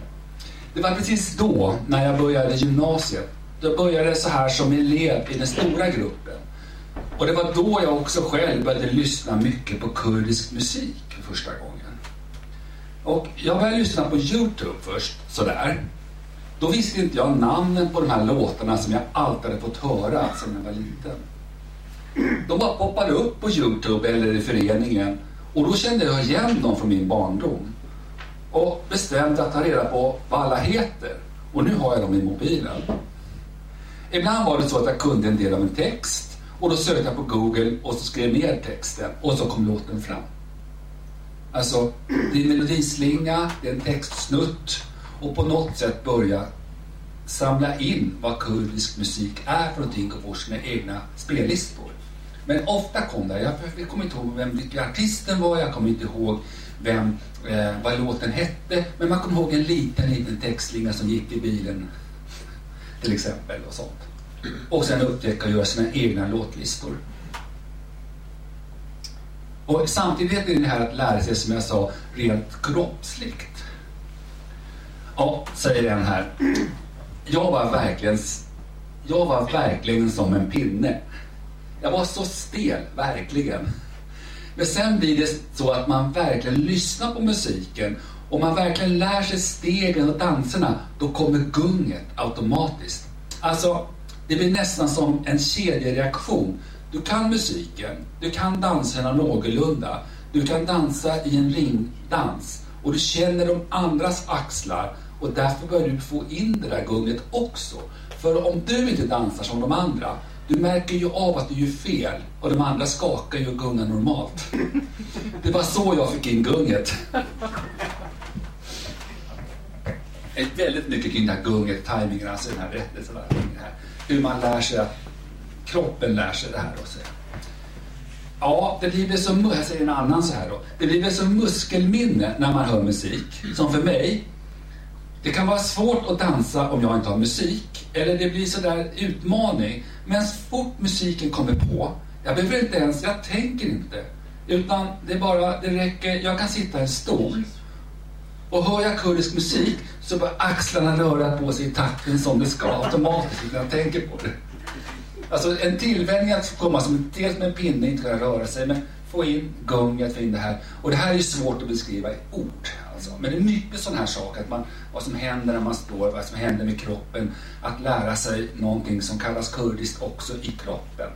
Det var precis då, när jag började gymnasiet, då började jag så här som elev i den stora gruppen. Och det var då jag också själv började lyssna mycket på kurdisk musik för första gången. Och jag började lyssna på Youtube först, sådär. Då visste inte jag namnen på de här låtarna som jag alltid hade fått höra sedan jag var liten. De bara poppade upp på Youtube eller i föreningen och då kände jag igen dem från min barndom. Och bestämde att ta reda på vad alla heter. Och nu har jag dem i mobilen. Ibland var det så att jag kunde en del av en text och då sökte jag på Google och så skrev ner texten och så kom låten fram. Alltså, det är en melodislinga, det är en textsnutt och på något sätt börja samla in vad kurdisk musik är för någonting och få sina egna spellistor. Men ofta kom det, jag kommer inte ihåg vem artisten var, jag kommer inte ihåg vem, eh, vad låten hette, men man kommer ihåg en liten, liten textslinga som gick i bilen till exempel och sånt. Och sen upptäcka och göra sina egna låtlistor. Och samtidigt är det här att lära sig, som jag sa, rent kroppsligt. Ja, säger en här. Jag var verkligen, jag var verkligen som en pinne. Jag var så stel, verkligen. Men sen blir det så att man verkligen lyssnar på musiken och man verkligen lär sig stegen och danserna, då kommer gunget automatiskt. Alltså, det blir nästan som en kedjereaktion. Du kan musiken, du kan danserna någorlunda, du kan dansa i en ringdans och du känner de andras axlar och därför börjar du få in det där gunget också. För om du inte dansar som de andra, du märker ju av att du gör fel och de andra skakar ju och gungar normalt. Det var så jag fick in gunget. Ett väldigt mycket kring det här gunget, tajmingen, alltså den här rättelsen. Hur man lär sig att kroppen lär sig det här. Och så. Ja, det blir väl som, jag säger en annan så här då. Det blir väl som muskelminne när man hör musik. Som för mig, det kan vara svårt att dansa om jag inte har musik. Eller det blir sådär utmaning. Men så fort musiken kommer på, jag behöver inte ens, jag tänker inte. Utan det är bara, det räcker, jag kan sitta i en stol och hör jag kurdisk musik så börjar axlarna röra på sig i takten som det ska automatiskt när jag tänker på det. Alltså en tillvänjning att komma som dels med en pinne, inte kunna röra sig, men få in gunget, få in det här. Och det här är ju svårt att beskriva i ord. Alltså. Men det är mycket sådana här saker, att man, vad som händer när man står, vad som händer med kroppen. Att lära sig någonting som kallas kurdiskt också i kroppen.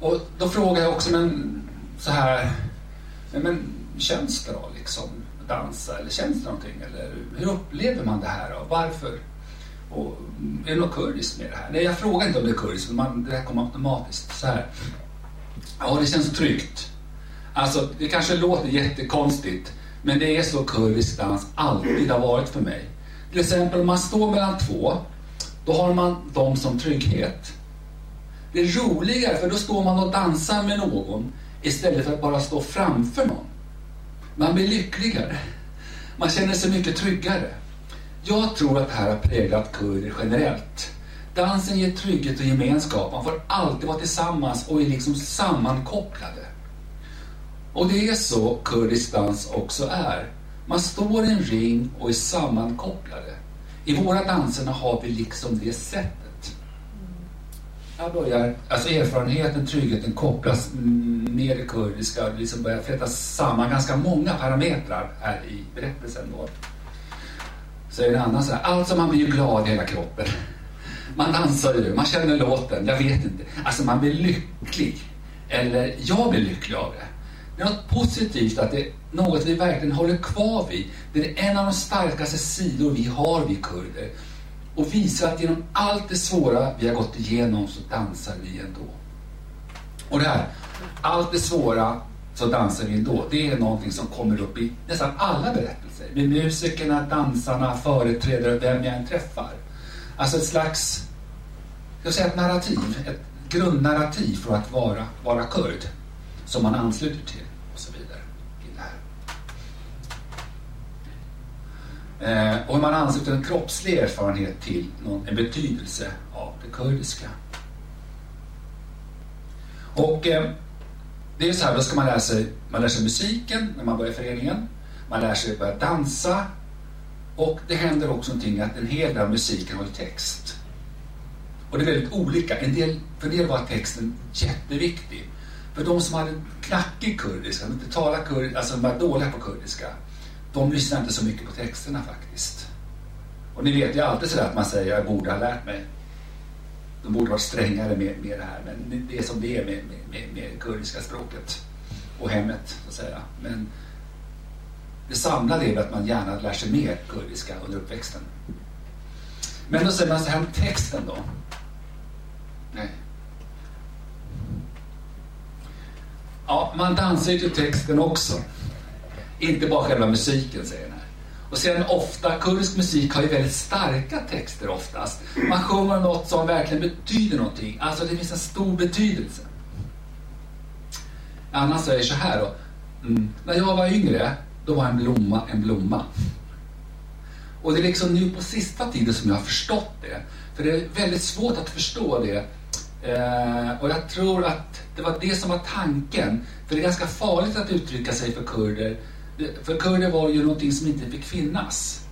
Och då frågar jag också, men så här, men, men känns det då liksom dansa eller känns det någonting? Eller hur upplever man det här då? Varför? Och är det något kurdiskt med det här? Nej, jag frågar inte om det är kurdiskt, men det här kommer automatiskt. Så här. Ja, det känns tryggt. Alltså, det kanske låter jättekonstigt, men det är så kurdisk dans alltid har varit för mig. Till exempel om man står mellan två, då har man dem som trygghet. Det är roligare, för då står man och dansar med någon istället för att bara stå framför någon. Man blir lyckligare. Man känner sig mycket tryggare. Jag tror att det här har präglat kurder generellt. Dansen ger trygghet och gemenskap. Man får alltid vara tillsammans och är liksom sammankopplade. Och det är så kurdisk dans också är. Man står i en ring och är sammankopplade. I våra danserna har vi liksom det sättet. Jag börjar, alltså erfarenheten, tryggheten kopplas med det kurdiska, liksom börjar flätas samman ganska många parametrar här i berättelsen. Då. Så är det en annan så här, alltså man blir ju glad i hela kroppen. Man dansar ju, man känner låten, jag vet inte. Alltså man blir lycklig. Eller jag blir lycklig av det. Det är något positivt, att det är något vi verkligen håller kvar vid. Det är en av de starkaste sidor vi har, vi kurder. Och visar att genom allt det svåra vi har gått igenom så dansar vi ändå. Och det här, allt det svåra så dansar vi ändå. Det är någonting som kommer upp i nästan alla berättelser. Med musikerna, dansarna, företrädare, vem jag än träffar. Alltså ett slags, jag säga ett narrativ, ett grundnarrativ för att vara, vara kurd. Som man ansluter till och så vidare. Till det här. Eh, och man ansluter en kroppslig erfarenhet till någon, en betydelse av det kurdiska. Och eh, det är så här, då ska man lära sig, man lär sig musiken när man börjar föreningen. Man lär sig börja dansa. Och det händer också någonting att en hel del av musiken har text. Och det är väldigt olika. En del, för en del var texten jätteviktig. För de som hade knackig kurdiska, som inte talade kurdiska, alltså var dåliga på kurdiska, de lyssnade inte så mycket på texterna faktiskt. Och ni vet ju alltid sådär att man säger jag borde ha lärt mig. De borde varit strängare med, med det här, men det är som det är med, med, med, med kurdiska språket och hemmet, så att säga. Men det samlade är att man gärna lär sig mer kurdiska under uppväxten. Men då säger man så här om texten då. Nej. Ja, man dansar ju till texten också. Inte bara själva musiken, säger den här. Och sen ofta, kurdisk musik har ju väldigt starka texter oftast. Man sjunger något som verkligen betyder någonting. Alltså det finns en stor betydelse. Annan säger så här då. Mm. När jag var yngre, då var en blomma en blomma. Och det är liksom nu på sista tiden som jag har förstått det. För det är väldigt svårt att förstå det. Eh, och jag tror att det var det som var tanken. För det är ganska farligt att uttrycka sig för kurder. För kurder var ju någonting som inte fick finnas.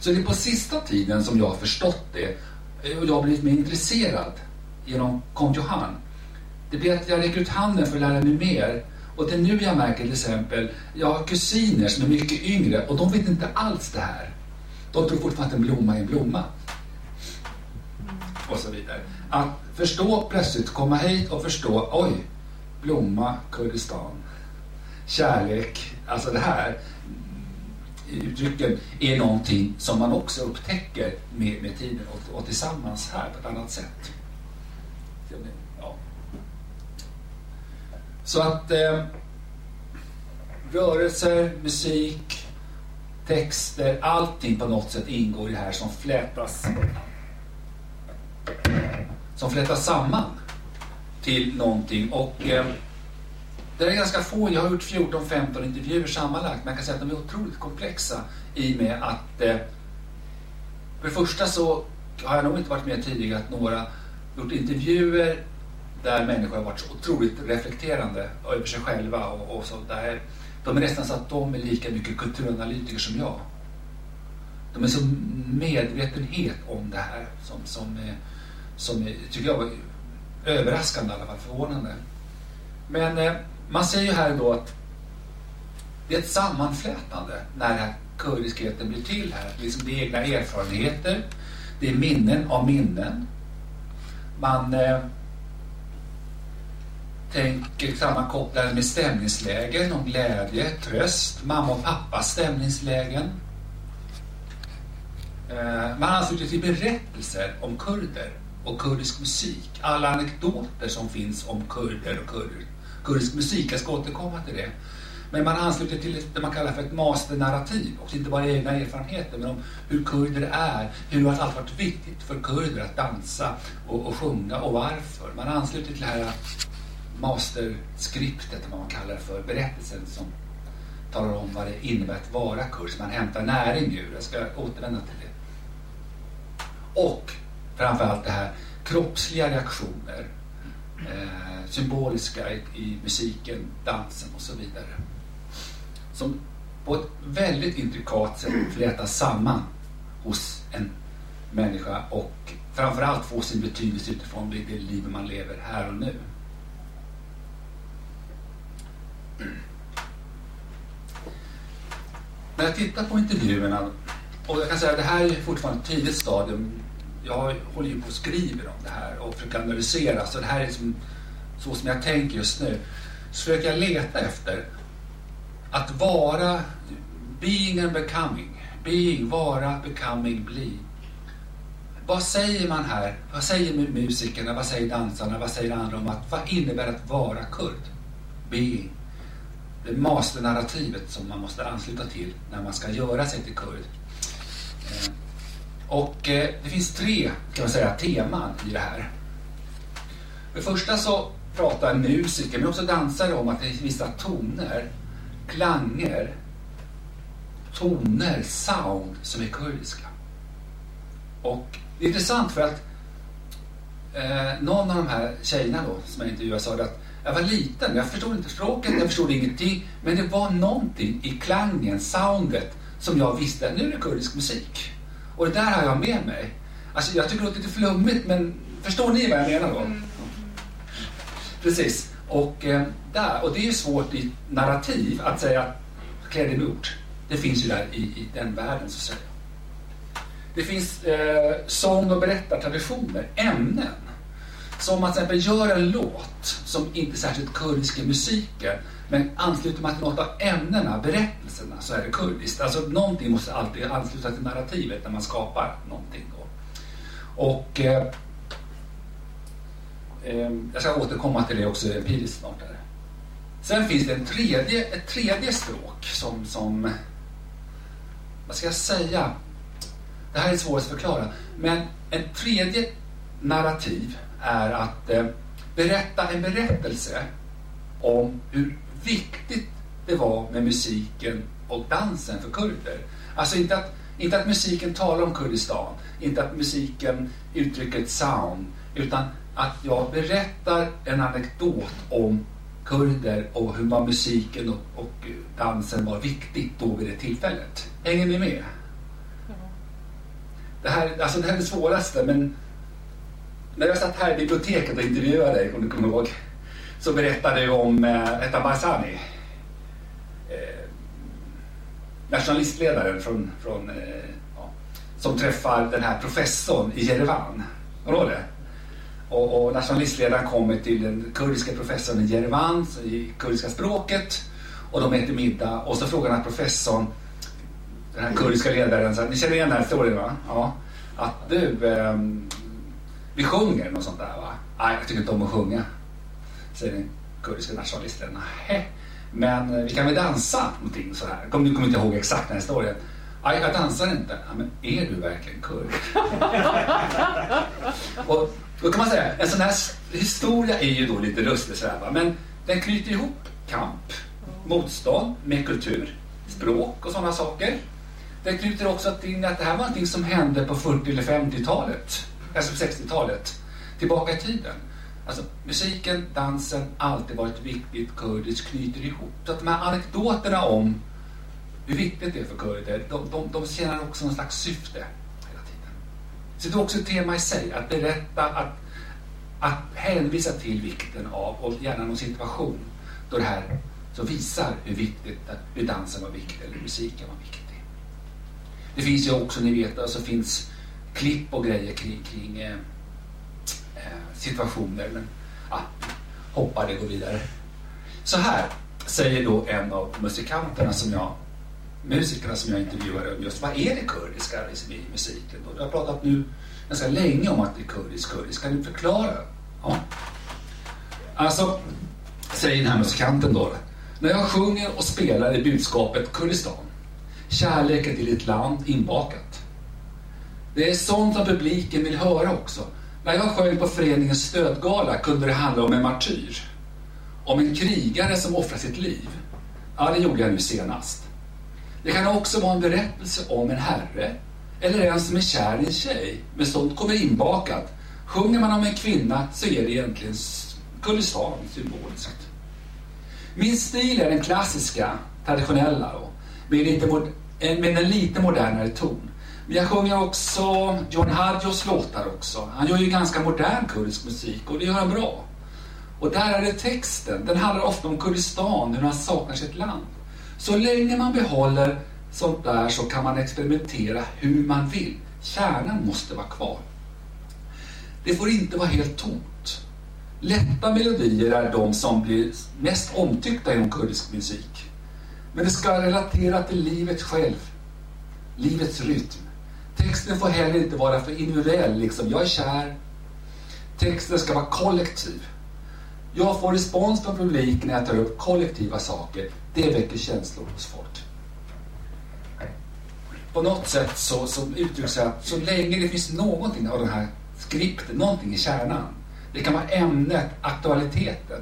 Så det är på sista tiden som jag har förstått det. Eh, och jag har blivit mer intresserad genom Kong Johan. Det blir att jag räcker ut handen för att lära mig mer. Och det är nu jag märker till exempel, jag har kusiner som är mycket yngre och de vet inte alls det här. De tror fortfarande att en blomma är en blomma. Och så vidare. Att förstå plötsligt, komma hit och förstå, oj, blomma, Kurdistan, kärlek, alltså det här uttrycken är någonting som man också upptäcker med, med tiden och, och tillsammans här på ett annat sätt. Ja. Så att eh, rörelser, musik, texter, allting på något sätt ingår i det här som flätas som flätas samman till någonting. Och eh, det är ganska få, jag har gjort 14-15 intervjuer sammanlagt, man kan säga att de är otroligt komplexa i och med att eh, för det första så har jag nog inte varit med tidigare att några gjort intervjuer där människor har varit så otroligt reflekterande över sig själva och, och så där. De är nästan så att de är lika mycket kulturanalytiker som jag. De är så medvetenhet om det här som, som, eh, som tycker jag var överraskande i alla fall, förvånande. Men eh, man säger ju här då att det är ett sammanflätande när den här kurdiskheten blir till här. Liksom det är egna erfarenheter, det är minnen av minnen. Man eh, tänker sammankopplade med stämningslägen om glädje, tröst, mamma och pappas stämningslägen. Eh, man ansluter till berättelser om kurder och kurdisk musik. Alla anekdoter som finns om kurder och kurder, kurdisk musik. Jag ska återkomma till det. Men man ansluter till det man kallar för ett masternarrativ. Och inte bara egna erfarenheter, men om hur kurder är. Hur det har alltid varit viktigt för kurder att dansa och, och sjunga och varför. Man ansluter till det här masterskriptet, vad man kallar det för, berättelsen som talar om vad det innebär att vara kurd, man hämtar näring ur. Jag ska återvända till det. Och framförallt det här kroppsliga reaktioner, eh, symboliska i, i, musiken, dansen och så vidare. Som på ett väldigt intrikat sätt flätas samman hos en människa och framförallt får sin betydelse utifrån det, det liv man lever här och nu. När jag tittar på intervjuerna, och jag kan säga att det här är fortfarande ett tidigt stadium. Jag håller ju på och skriver om det här och försöker analysera, så det här är liksom, så som jag tänker just nu. Så försöker jag leta efter att vara, being and becoming. Being, vara, becoming, bli. Vad säger man här? Vad säger musikerna? Vad säger dansarna? Vad säger andra om att vad innebär att vara kurd? Being det masternarrativet som man måste ansluta till när man ska göra sig till kurd. Eh, och eh, det finns tre kan man säga, teman i det här. För det första så pratar musiker, men också dansare om att det finns vissa toner, klanger, toner, sound som är kurdiska. Och det är intressant för att eh, någon av de här tjejerna då som jag intervjuade sa att jag var liten, jag förstod inte språket, jag förstod ingenting. Men det var någonting i klangen, soundet, som jag visste, nu är det kurdisk musik. Och det där har jag med mig. Alltså jag tycker det låter lite flummigt men förstår ni vad jag menar då? Mm. Precis. Och, eh, där, och det är ju svårt i narrativ att säga klädd i mord. Det finns ju där i, i den världen så att säga. Det finns eh, sång och berättartraditioner, ämnen. Som man till exempel gör en låt som inte är särskilt kurdisk i musiken men ansluter man till något av ämnena, berättelserna, så är det kurdiskt. Alltså någonting måste alltid ansluta till narrativet när man skapar någonting. Då. Och eh, eh, jag ska återkomma till det också empiriskt snart. Här. Sen finns det en tredje, ett tredje språk som, som, vad ska jag säga? Det här är svårt att förklara. Men en tredje narrativ är att eh, berätta en berättelse om hur viktigt det var med musiken och dansen för kurder. Alltså inte att, inte att musiken talar om Kurdistan, inte att musiken uttrycker ett sound, utan att jag berättar en anekdot om kurder och hur var musiken och, och dansen var viktigt då vid det tillfället. Hänger ni med? Det här, alltså det här är det svåraste men när jag satt här i biblioteket och intervjuade dig, om du kommer ihåg, så berättade du om eh, Eta Barzani. Eh, nationalistledaren från, från, eh, ja, som träffar den här professorn i Jerevan. Kommer det? Och, och nationalistledaren kommer till den kurdiska professorn i Jerevan, i kurdiska språket. Och de äter middag och så frågar den här professorn, den här kurdiska ledaren, så här, ni känner igen den här historien va? Ja. Att du, eh, vi sjunger något sånt där va? Nej, jag tycker inte om att sjunga säger den kurdiska nationalisten. Nej, men eh, vi kan väl dansa någonting så här. Kom, du kommer inte ihåg exakt den här historien. Nej, jag dansar inte. Ja, men är du verkligen kurd? och då kan man säga, en sån här historia är ju då lite lustig sådär va? men den knyter ihop kamp, motstånd med kultur, språk och sådana saker. Den knyter också in att det här var någonting som hände på 40 eller 50-talet, alltså 60-talet, tillbaka i tiden. Alltså, musiken, dansen, alltid varit viktigt. Kurdiskt knyter ihop. Så att de här anekdoterna om hur viktigt det är för kurder, de, de, de tjänar också någon slags syfte hela tiden. Så det är också ett tema i sig, att berätta, att, att hänvisa till vikten av, och gärna någon situation då det här som visar hur viktigt, hur dansen var viktig eller musiken var viktig. Det finns ju också, ni vet, alltså finns klipp och grejer kring, kring eh, situationer. Men ja, hoppar det, går vidare. Så här säger då en av musikanterna som jag musikerna som jag intervjuade om just vad är det kurdiska i musiken? Och jag har pratat nu ganska länge om att det är kurdisk, kurdisk. Kan du förklara? Ja. Alltså, säger den här musikanten då. När jag sjunger och spelar är budskapet Kurdistan. Kärleken till ett land inbakat. Det är sånt som publiken vill höra också. När jag sjöng på föreningens stödgala kunde det handla om en martyr. Om en krigare som offrar sitt liv. Ja, det gjorde jag nu senast. Det kan också vara en berättelse om en herre eller en som är kär i en tjej, men sånt kommer inbakat. Sjunger man om en kvinna så är det egentligen Kurdistan symboliskt. Min stil är den klassiska, traditionella, då, med, eh, med en lite modernare ton. Men jag sjunger också John Hadjos låtar också. Han gör ju ganska modern kurdisk musik och det gör han bra. Och där är det texten. Den handlar ofta om Kurdistan, hur man saknar sitt land. Så länge man behåller sånt där så kan man experimentera hur man vill. Kärnan måste vara kvar. Det får inte vara helt tomt. Lätta melodier är de som blir mest omtyckta inom kurdisk musik. Men det ska relatera till livet själv, livets rytm. Texten får heller inte vara för individuell, liksom jag är kär. Texten ska vara kollektiv. Jag får respons från publiken när jag tar upp kollektiva saker. Det väcker känslor hos folk. På något sätt så, så uttrycks det att så länge det finns någonting av den här skripten, någonting i kärnan. Det kan vara ämnet, aktualiteten.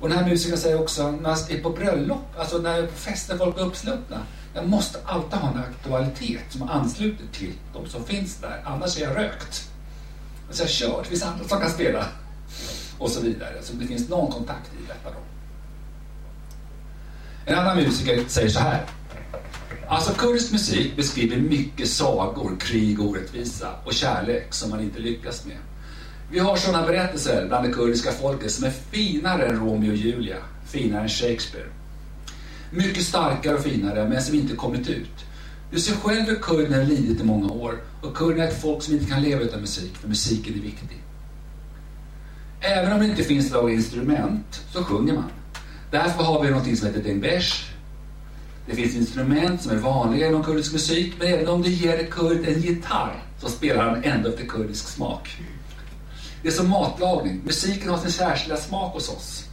Och den här musikern säger också, när jag är på bröllop, alltså när fester folk är uppsluppna, jag måste alltid ha en aktualitet som ansluter till de som finns där. Annars är jag rökt. Alltså jag kör, Det finns andra som kan spela. Och så vidare. Så det finns någon kontakt i detta då. En annan musiker säger så här. Alltså kurdisk musik beskriver mycket sagor, krig, orättvisa och kärlek som man inte lyckas med. Vi har sådana berättelser bland det kurdiska folket som är finare än Romeo och Julia, finare än Shakespeare. Mycket starkare och finare, men som inte kommit ut. Du ser själv hur kurderna har lidit i många år och kurderna är ett folk som inte kan leva utan musik, för musiken är viktig. Även om det inte finns några instrument så sjunger man. Därför har vi något som heter dengbesh. Det finns instrument som är vanliga inom kurdisk musik, men även om du ger kurd en gitarr så spelar han ändå efter kurdisk smak. Det är som matlagning. Musiken har sin särskilda smak hos oss.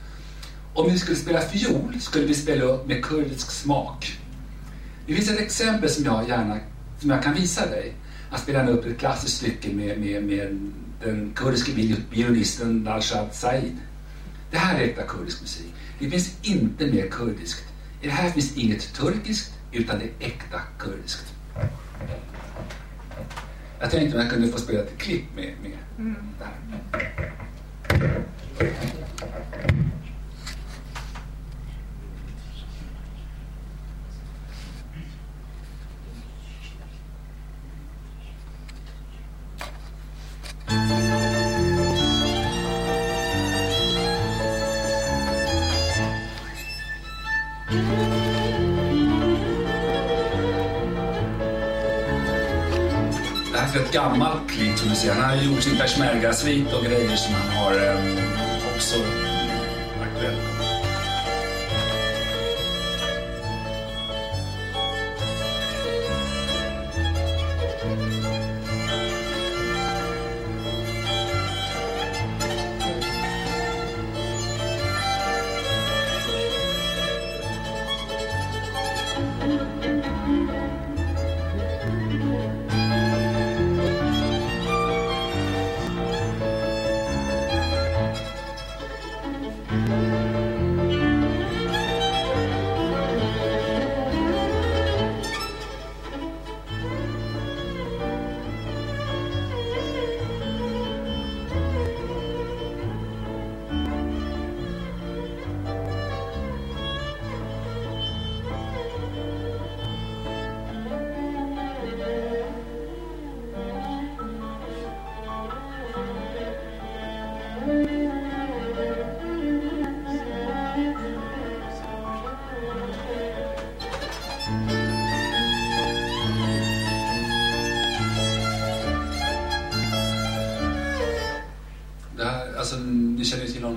Om vi skulle spela fiol skulle vi spela upp med kurdisk smak. Det finns ett exempel som jag gärna som jag kan visa dig. Att spela upp ett klassiskt stycke med, med, med den kurdiske violinisten Dalshad Said. Det här är äkta kurdisk musik. Det finns inte mer kurdiskt. I det här finns inget turkiskt, utan det är äkta kurdiskt. Jag tänkte att jag kunde få spela ett klipp med, med mm. det här. Det är ett gammalt klipp som du ser. Han har gjort sin peshmergasvit och grejer som han har eh, också aktuellt.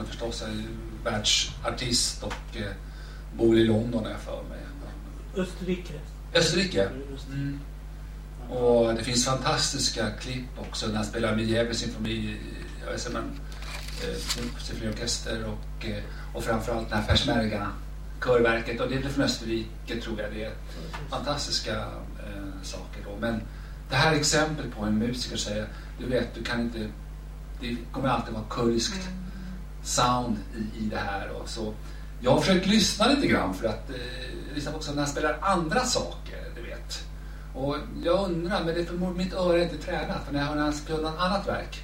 Förstås är världsartist och eh, bor i London är jag för mig. Österrike. Österrike? Mm. Och det finns fantastiska klipp också när han spelar med Gävle symfoni, jag vet inte, eh, symfoniorkester och, eh, och framförallt den här Persmerga körverket och det är från Österrike tror jag det är fantastiska eh, saker då. Men det här är exempel på en musiker säger, du vet du kan inte, det kommer alltid vara kurskt. Mm sound i, i det här. Och så. Jag har försökt lyssna lite grann för att eh, lyssna också när han spelar andra saker, du vet. Och jag undrar, men det är förmodligen mitt öra är inte tränat. För när jag hör när han spelar något annat verk,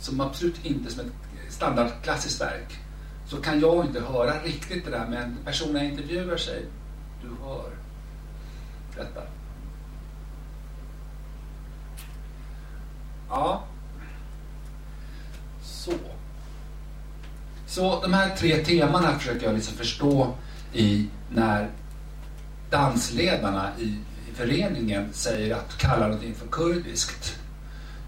som absolut inte som ett standardklassiskt verk, så kan jag inte höra riktigt det där. Men personen jag intervjuar sig, du hör detta. Ja. Så. Så de här tre temana försöker jag liksom förstå i när dansledarna i, i föreningen säger att kalla någonting för kurdiskt.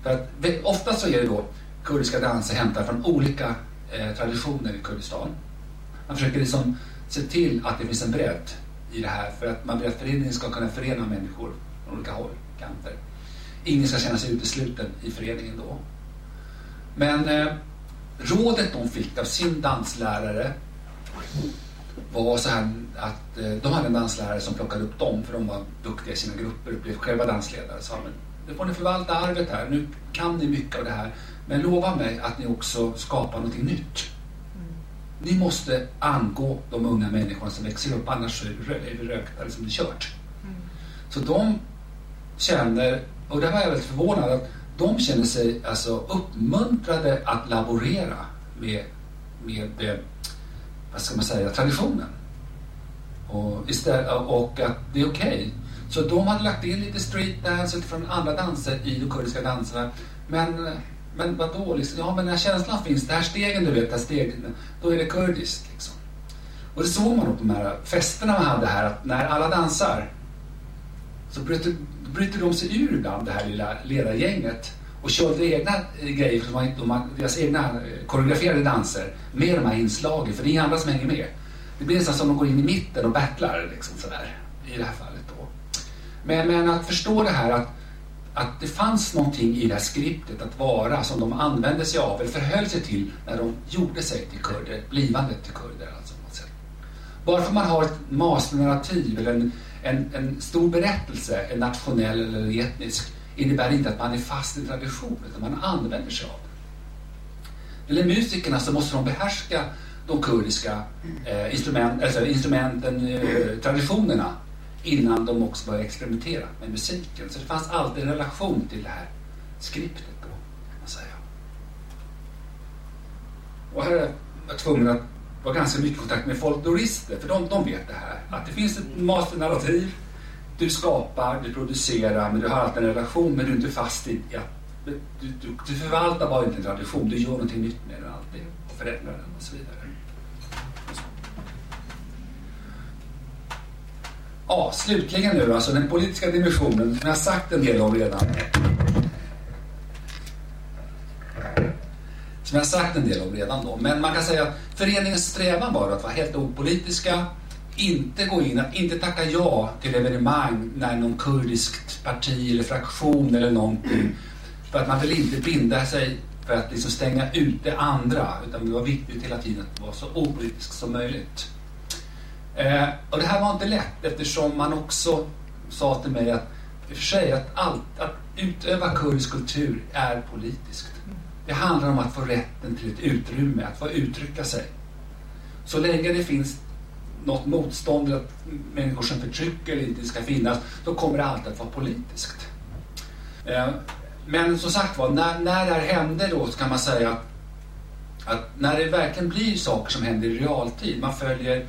För att ofta så är det då kurdiska danser hämtade från olika eh, traditioner i Kurdistan. Man försöker liksom se till att det finns en bredd i det här för att man vill att föreningen ska kunna förena människor från olika håll, kanter. Ingen ska känna sig utesluten i föreningen då. Men eh, rådet de fick av sin danslärare var så här att eh, de hade en danslärare som plockade upp dem för de var duktiga i sina grupper och blev själva dansledare. Så men nu får ni förvalta arvet här, nu kan ni mycket av det här. Men lova mig att ni också skapar någonting nytt. Ni måste angå de unga människorna som växer upp, annars är vi rökta, liksom det är kört. Mm. Så de känner, och där var jag väldigt förvånad, att de känner sig alltså uppmuntrade att laborera med, med eh, vad ska man säga, traditionen. Och, istället, och att det är okej. Okay. Så de hade lagt in lite street dance utifrån andra danser i de kurdiska danserna. Men, men vadå? Liksom, ja, men när känslan finns, det här stegen du vet, det här stegen, då är det kurdiskt. Liksom. Och det såg man på de här festerna man hade här, att när alla dansar så bryter, bryter de sig ur ibland, det här lilla ledargänget och körde egna eh, grejer, för de de, deras egna eh, koreograferade danser med de här inslagen, för det är inga andra som hänger med. Det blir nästan som att de går in i mitten och battlar liksom sådär, i det här fallet. Då. Men, men att förstå det här att, att det fanns någonting i det här skriptet att vara som de använde sig av eller förhöll sig till när de gjorde sig till kurder, blivande till kurder. Alltså. Bara för att man har ett masternarrativ eller en, en, en stor berättelse, en nationell eller etnisk, innebär inte att man är fast i tradition, utan man använder sig av den. Eller musikerna så måste de behärska de kurdiska eh, instrument, alltså instrumenten, eh, traditionerna innan de också började experimentera med musiken. Så det fanns alltid en relation till det här skriptet då, kan man säga. Och här är jag tvungen att var ganska mycket kontakt med folklorister, för de, de vet det här. Att det finns ett masternarrativ, du skapar, du producerar, men du har alltid en relation, men du är inte fast i att du, du, du förvaltar bara inte en tradition, du gör någonting nytt med den alltid och förändrar den och så vidare. Ja, slutligen nu alltså den politiska dimensionen, som jag har sagt en del om redan. Som jag sagt en del om redan då. Men man kan säga att föreningens strävan var att vara helt opolitiska, inte gå in, att inte tacka ja till evenemang när någon kurdiskt parti eller fraktion eller någonting. För att man vill inte binda sig för att liksom stänga ute andra. Utan det var viktigt hela tiden att vara så opolitisk som möjligt. Eh, och det här var inte lätt eftersom man också sa till mig att i och för sig att, allt, att utöva kurdisk kultur är politiskt. Det handlar om att få rätten till ett utrymme, att få uttrycka sig. Så länge det finns något motstånd, att människor som förtrycker eller inte ska finnas, då kommer det alltid att vara politiskt. Eh, men som sagt var, när, när det här hände då så kan man säga att, att när det verkligen blir saker som händer i realtid, man följer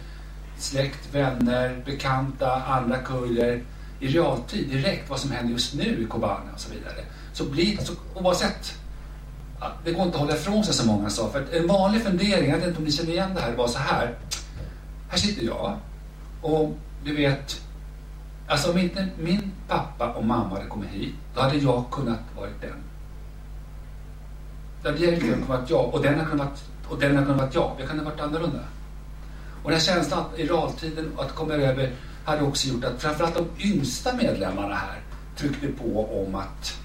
släkt, vänner, bekanta, andra kurder i realtid direkt vad som händer just nu i Kobane och så vidare. Så blir så, oavsett, det går inte att hålla ifrån sig som många sa. För en vanlig fundering, jag vet inte om ni känner igen det här, var så här. Här sitter jag och du vet, alltså om inte min pappa och mamma hade kommit hit, då hade jag kunnat varit den. Det hade kunnat vara jag och den hade kunnat vara och den hade kunnat vara jag. Jag kunde ha varit annorlunda. Och den känslan i realtiden att komma över hade också gjort att framförallt de yngsta medlemmarna här tryckte på om att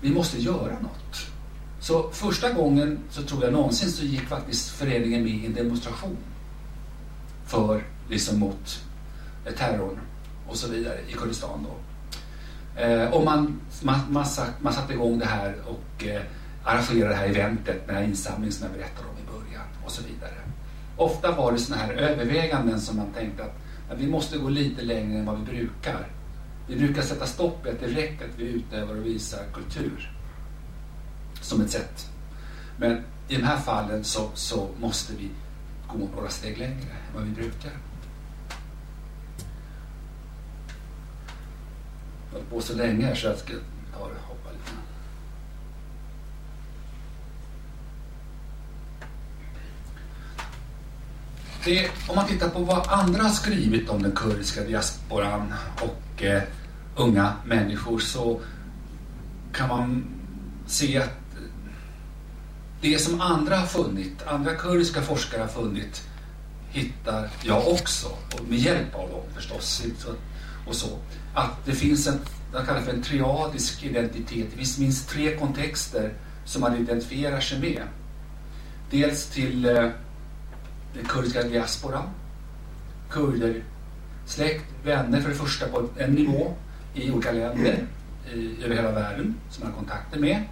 vi måste göra något. Så första gången så tror jag någonsin så gick faktiskt föreningen med i en demonstration för, liksom mot eh, terrorn och så vidare i Kurdistan då. Eh, och man, man, man, satt, man satte igång det här och eh, arrangerade det här eventet med den här insamlingen som jag berättade om i början och så vidare. Ofta var det sådana här överväganden som man tänkte att, ja, vi måste gå lite längre än vad vi brukar. Vi brukar sätta stopp i att det räcker att vi utövar och visar kultur som ett sätt. Men i de här fallen så, så måste vi gå några steg längre än vad vi brukar. Jag har på så länge här så jag ska ta det hoppa lite. Det, om man tittar på vad andra har skrivit om den kurdiska diasporan och eh, unga människor så kan man se att det som andra har funnit, andra kurdiska forskare har funnit, hittar jag också. Och med hjälp av dem förstås. Och så. Att det finns en, jag kallar för en triadisk identitet. Det finns minst tre kontexter som man identifierar sig med. Dels till eh, den kurdiska diasporan, kurder, släkt, vänner för det första på en nivå i olika länder i, över hela världen som man har kontakter med.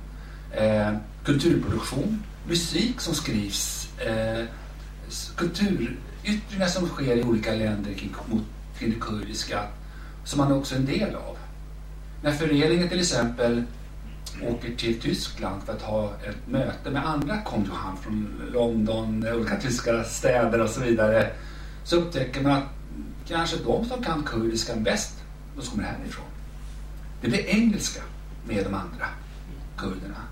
Eh, kulturproduktion, musik som skrivs, eh, kulturyttringar som sker i olika länder kring, mot, kring det kurdiska som man är också en del av. När föreningen till exempel åker till Tyskland för att ha ett möte med andra konjohan från London, olika tyska städer och så vidare så upptäcker man att kanske de som kan kurdiskan bäst de som kommer härifrån. Det blir engelska med de andra kurderna.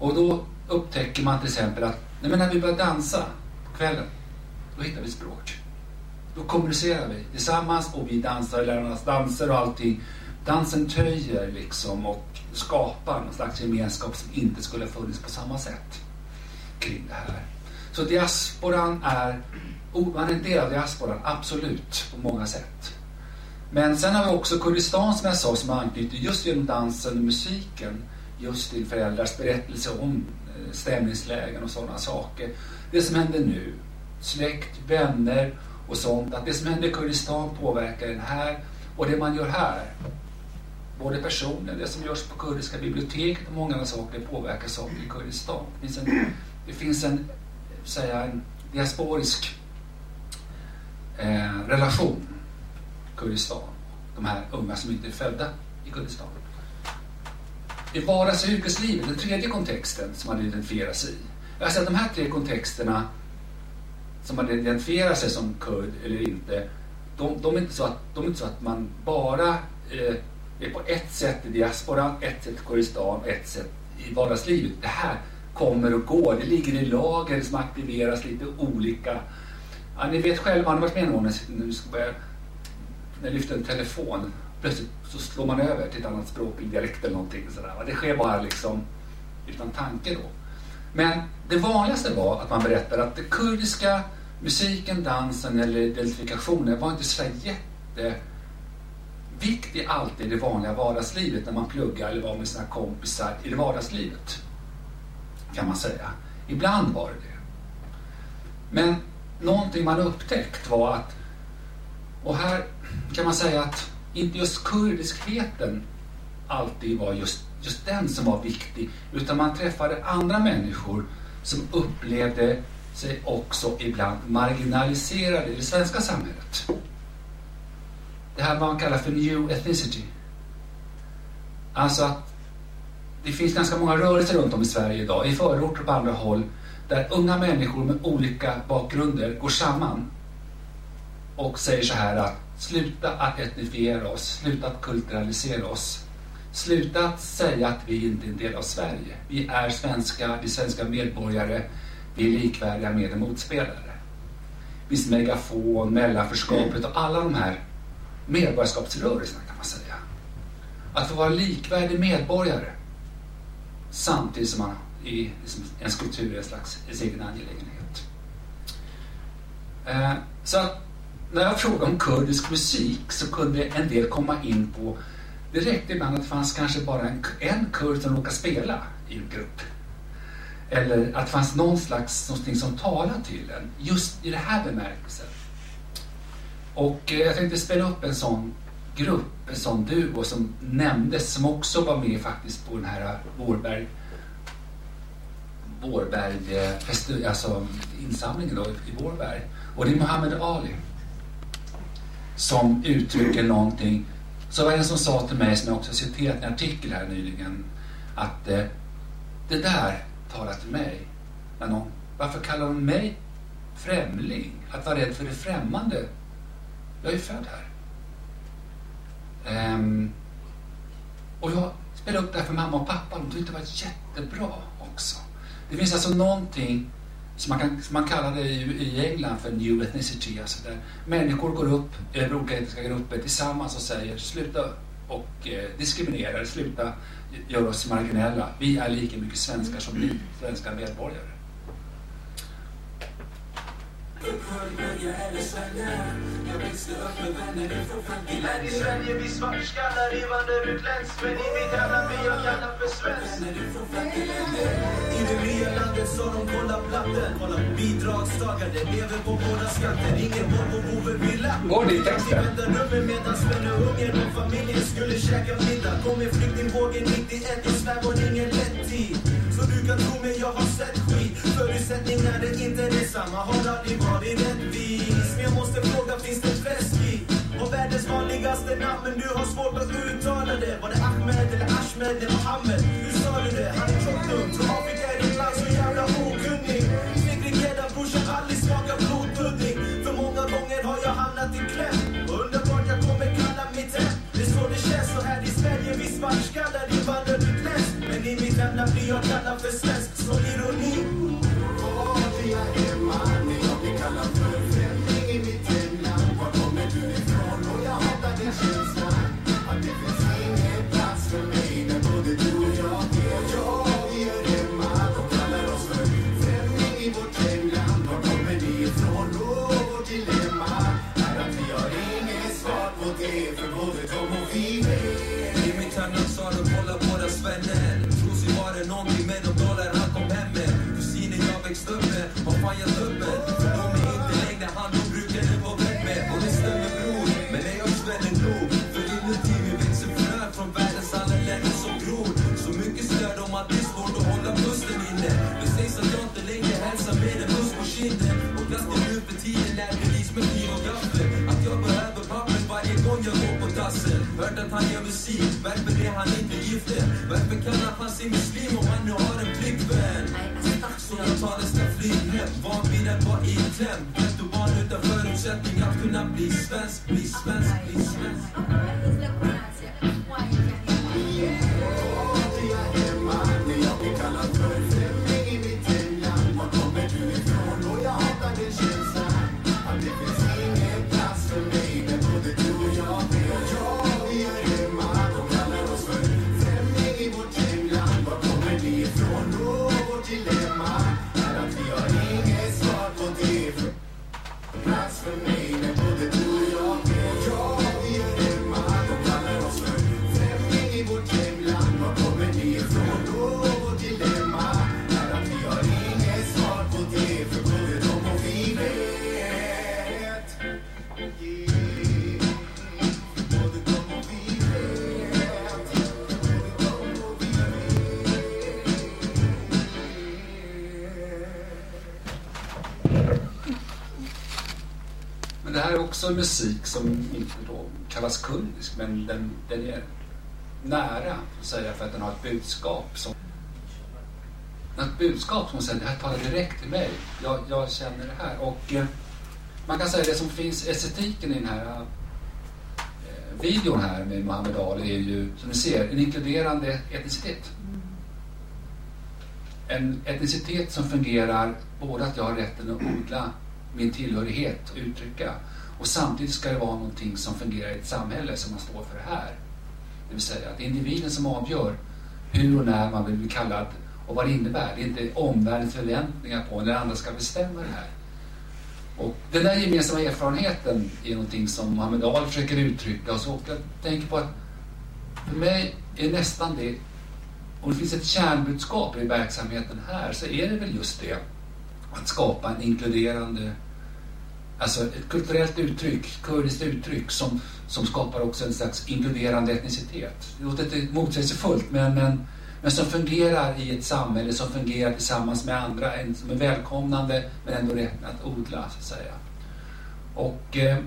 Och då upptäcker man till exempel att nej men när vi börjar dansa på kvällen, då hittar vi språk. Då kommunicerar vi tillsammans och vi dansar, Lärarnas danser och allting. Dansen töjer liksom och skapar någon slags gemenskap som inte skulle ha funnits på samma sätt kring det här. Så diasporan är, man är en del av diasporan, absolut, på många sätt. Men sen har vi också Kurdistan som jag sa som anknyter just genom dansen och musiken just till föräldrars berättelse om eh, stämningslägen och sådana saker. Det som händer nu, släkt, vänner och sånt, att det som händer i Kurdistan påverkar den här och det man gör här, både personen, det som görs på kurdiska biblioteket och många andra saker påverkar saker i Kurdistan. Det finns en, det finns en, säga, en diasporisk eh, relation Kurdistan. De här unga som inte är födda i Kurdistan. I vardags och yrkeslivet, den tredje kontexten som man identifierar sig i. Alltså att de här tre kontexterna som man identifierar sig som kurd eller inte, de, de, är, inte så att, de är inte så att man bara eh, är på ett sätt i diasporan, ett sätt i Kurdistan, ett sätt i vardagslivet. Det här kommer och går. Det ligger i lager som aktiveras lite olika. Ja, ni vet själva, har ni varit med någon när ska börja när jag lyfter en telefon plötsligt så slår man över till ett annat språk, en dialekt eller någonting sådär. Det sker bara liksom utan tanke då. Men det vanligaste var att man berättade att den kurdiska musiken, dansen eller identifikationen var inte så jätteviktig alltid i det vanliga vardagslivet när man pluggar eller var med sina kompisar i det vardagslivet. Kan man säga. Ibland var det det. Men någonting man upptäckt var att, och här kan man säga att inte just kurdiskheten alltid var just, just den som var viktig, utan man träffade andra människor som upplevde sig också ibland marginaliserade i det svenska samhället. Det här man kallar för new ethnicity. Alltså att det finns ganska många rörelser runt om i Sverige idag, i förorter och på andra håll, där unga människor med olika bakgrunder går samman och säger så här att Sluta att etnifiera oss, sluta att kulturalisera oss. Sluta att säga att vi inte är en del av Sverige. Vi är svenska, vi är svenska medborgare, vi är likvärdiga med en motspelare. Visst megafon, mellanförskapet och alla de här medborgarskapsrörelserna kan man säga. Att få vara likvärdig medborgare samtidigt som man i liksom ens kultur är en slags egen angelägenhet. Eh, så att när jag frågade om kurdisk musik så kunde en del komma in på det räckte ibland att det fanns kanske bara en, en kurd som råkade spela i en grupp. Eller att det fanns någon slags någonting som talade till en, just i det här bemärkelsen. Och eh, jag tänkte spela upp en sån grupp, en sån duo som nämndes, som också var med faktiskt på den här eh, Vårberg Vårberg, eh, alltså insamlingen då i Vårberg. Och det är Mohammed Ali som uttrycker någonting. Så var det en som sa till mig, som jag också citerat i en artikel här nyligen, att eh, det där talar till mig. Men hon, varför kallar hon mig främling? Att vara rädd för det främmande. Jag är ju född här. Ehm, och jag spelade upp det här för mamma och pappa. De tyckte det var jättebra också. Det finns alltså någonting som man, kan, man kallar det i, i England för new ethnicity. Alltså där människor går upp över olika etniska grupper tillsammans och säger sluta och eh, diskriminera, sluta göra oss marginella. Vi är lika mycket svenskar som ni, svenska medborgare. Jag växte upp med vänner ifrån fattiga Här i Sverige vi svartskallar invandrar utländskt Men i mitt hemland blir jag kallad för svensk nya landet så de kollar platten. Bidragstagare lever på båda skatter. Ingen Volvo-bove villa Går det i texten? rummet medan Sven och och familjen skulle käka middag. Kom med flyktingvågen 91 i Sverige var ingen lätt tid Så du kan tro mig jag har sett skit. Förutsättningar är inte detsamma. Har aldrig varit rättvis? Men jag måste fråga, finns det fläsk i? Och världens vanligaste namn men du har svårt att uttala det. Var det Ahmed eller Ashmed eller Mohammed? Hur sa du det? Han är tjockdum Tror Afrika är ett land så jävla okunnig. Segregerad brorsan, aldrig smakar blodpudding. För många gånger har jag hamnat i kläm. Undrar vart jag kommer kalla mitt hem. Det är så det känns så här i Sverige vi svartskallar invandrarutländskt Men i mitt hemland blir jag kallad för svensk. Så ironi. Än? Varför kallar han sig muslim om han nu har en flickvän? Så jag tar nästa flyg hem, van vid att vara i ett hem Ghetto barn utan förutsättning att kunna bli svensk, bli svensk, bli svensk här är också musik som inte då kallas kurdisk, men den, den är nära, att säga, för att den har ett budskap som ett budskap som säger det här talar direkt till mig. Jag, jag känner det här. Och eh, man kan säga det som finns, estetiken i den här eh, videon här med Muhammed Ali är ju, som ni ser, en inkluderande etnicitet. En etnicitet som fungerar både att jag har rätten att odla min tillhörighet och uttrycka och samtidigt ska det vara någonting som fungerar i ett samhälle som man står för det här. Det vill säga att det är individen som avgör hur och när man vill bli kallad och vad det innebär. Det är inte omvärldens förväntningar på när andra ska bestämma det här. Och den där gemensamma erfarenheten är någonting som Muhammed Ali försöker uttrycka och så jag tänker på att för mig är nästan det om det finns ett kärnbudskap i verksamheten här så är det väl just det att skapa en inkluderande Alltså ett kulturellt uttryck, kurdiskt uttryck som, som skapar också en slags inkluderande etnicitet. Det låter lite motsägelsefullt men, men, men som fungerar i ett samhälle, som fungerar tillsammans med andra, en, som är välkomnande men ändå rätt att odla så att säga. Och eh,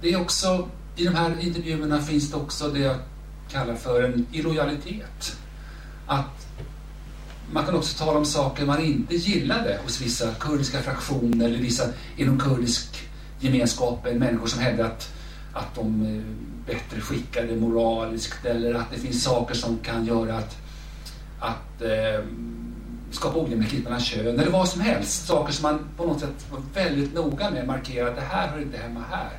det är också, i de här intervjuerna finns det också det jag kallar för en illojalitet. Att man kan också tala om saker man inte gillade hos vissa kurdiska fraktioner eller vissa inom kurdisk gemenskap, människor som hävdar att, att de är bättre skickade moraliskt eller att det finns saker som kan göra att, att eh, skapa ojämlikhet mellan kön eller vad som helst. Saker som man på något sätt var väldigt noga med att markera att det här hör inte hemma här.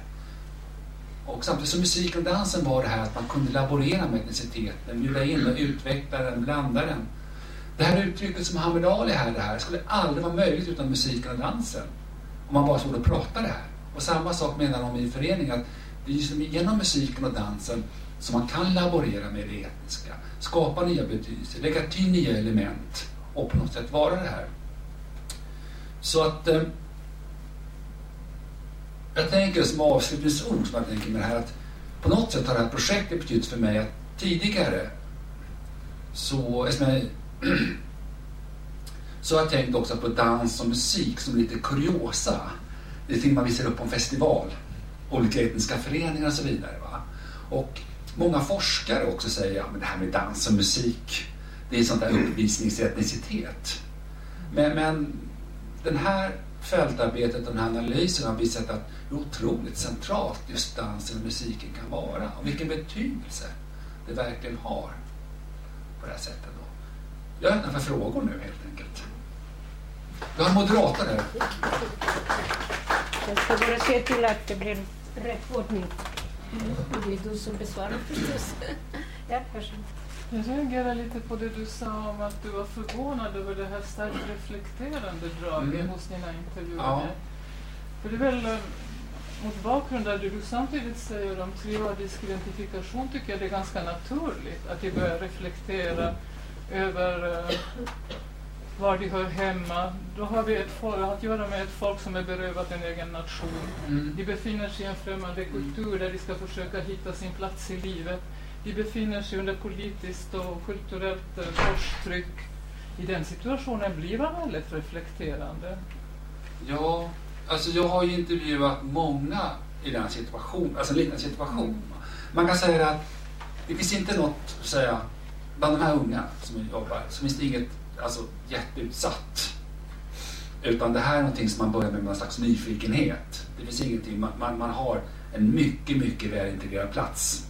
Och samtidigt som musiken och dansen var det här att man kunde laborera med etniciteten, bjuda in och utveckla den, blanda den. Det här uttrycket som Hamid Ali här, det här skulle aldrig vara möjligt utan musiken och dansen. Om man bara stod och pratade här. Och samma sak menar de i föreningen, att det är liksom genom musiken och dansen som man kan laborera med det etniska, skapa nya betydelser, lägga till nya element och på något sätt vara det här. Så att eh, jag tänker som avslutningsord, som jag tänker med det här, att på något sätt har det här projektet betytt för mig att tidigare så, eftersom jag så har jag tänkt också på dans och musik som lite kuriosa. Det är ting man visar upp på en festival. Olika etniska föreningar och så vidare. Va? Och många forskare också säger att ja, det här med dans och musik, det är sånt där uppvisningsetnicitet. Men, men den här fältarbetet och den här analysen har visat att hur otroligt centralt just dansen och musiken kan vara och vilken betydelse det verkligen har på det här sättet. Jag öppen för frågor nu helt enkelt. Vi har en moderator här. Jag ska bara se till att det blir rätt ordning. Det är du som besvarar förstås. Ja, varsågod. Jag reagerar lite på det du sa om att du var förvånad över det här starkt reflekterande draget Mm. hos dina intervjuer. Ja. För det är väl, eh, mot bakgrund av det du samtidigt säger om triadisk identifikation tycker jag det är ganska naturligt att de börjar reflektera över eh, var de hör hemma. Då har vi ett folk, att göra med ett folk som är berövat en egen nation. Mm. De befinner sig i en främmande kultur där de ska försöka hitta sin plats i livet. De befinner sig under politiskt och kulturellt eh, korstryck. I den situationen blir man väldigt reflekterande. Ja, alltså jag har ju intervjuat många i den situation, alltså en liknande situation. Man kan säga att det finns inte något, så att säga, bland de här unga som jobbar, så finns det inget alltså, jätteutsatt. Utan det här är någonting som man börjar med någon slags nyfikenhet. Det finns ingenting, man, man, man har en mycket, mycket väl integrerad plats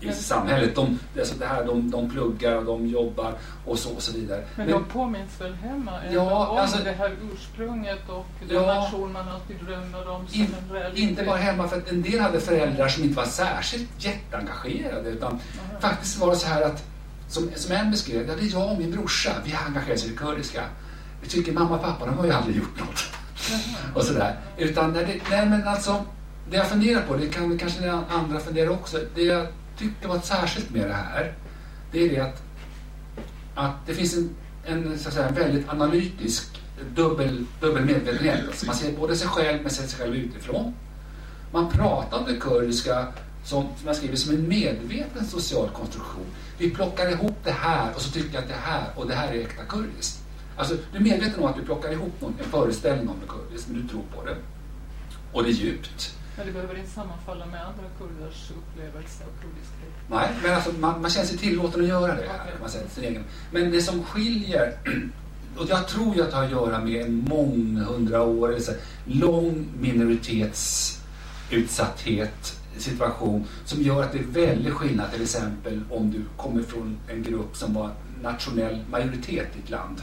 i Men- samhället. De, alltså det här, de, de pluggar och de jobbar och så och så vidare. Men, de påminns väl hemma Ja, om alltså- det här ursprunget och den Ja. nation man alltid drömmer om som In, en inte bara hemma, för att en del hade föräldrar som inte var särskilt jätteengagerade. Utan faktiskt var det så här att, som, som en beskrev, ja, det är jag och min brorsa, vi har engagerat oss i det kurdiska. Vi tycker mamma och pappa, de har ju aldrig gjort något. och sådär. Utan, nej, det, nej men alltså, det jag funderar på, det kan kanske ni andra fundera också. Det jag tyckte var särskilt med det här, det är det att, att det finns en, en, så att säga, väldigt analytisk dubbel, dubbel medvetenhet. Alltså man ser både sig själv, men ser sig själv utifrån. Man pratar om det kurdiska som, som jag skriver, som en medveten social konstruktion. Vi plockar ihop det här och så tycker jag att det här och det här är äkta kurdiskt. Alltså, du är medveten om att du plockar ihop någon, en föreställning om det kurdiskt, men du tror på det. Och det är djupt. Men det behöver inte sammanfalla med andra kurders upplevelse av kurdiskhet. Nej, men alltså, man, man känner sig tillåten att göra det. Här, Okej. man säger, sin egen. Men det som skiljer, och jag tror att det har att göra med en månghundra år, eller så, här, lång minoritetsutsatthet situation som gör att det är väldigt skillnad till exempel om du kommer från en grupp som var nationell majoritet i ett land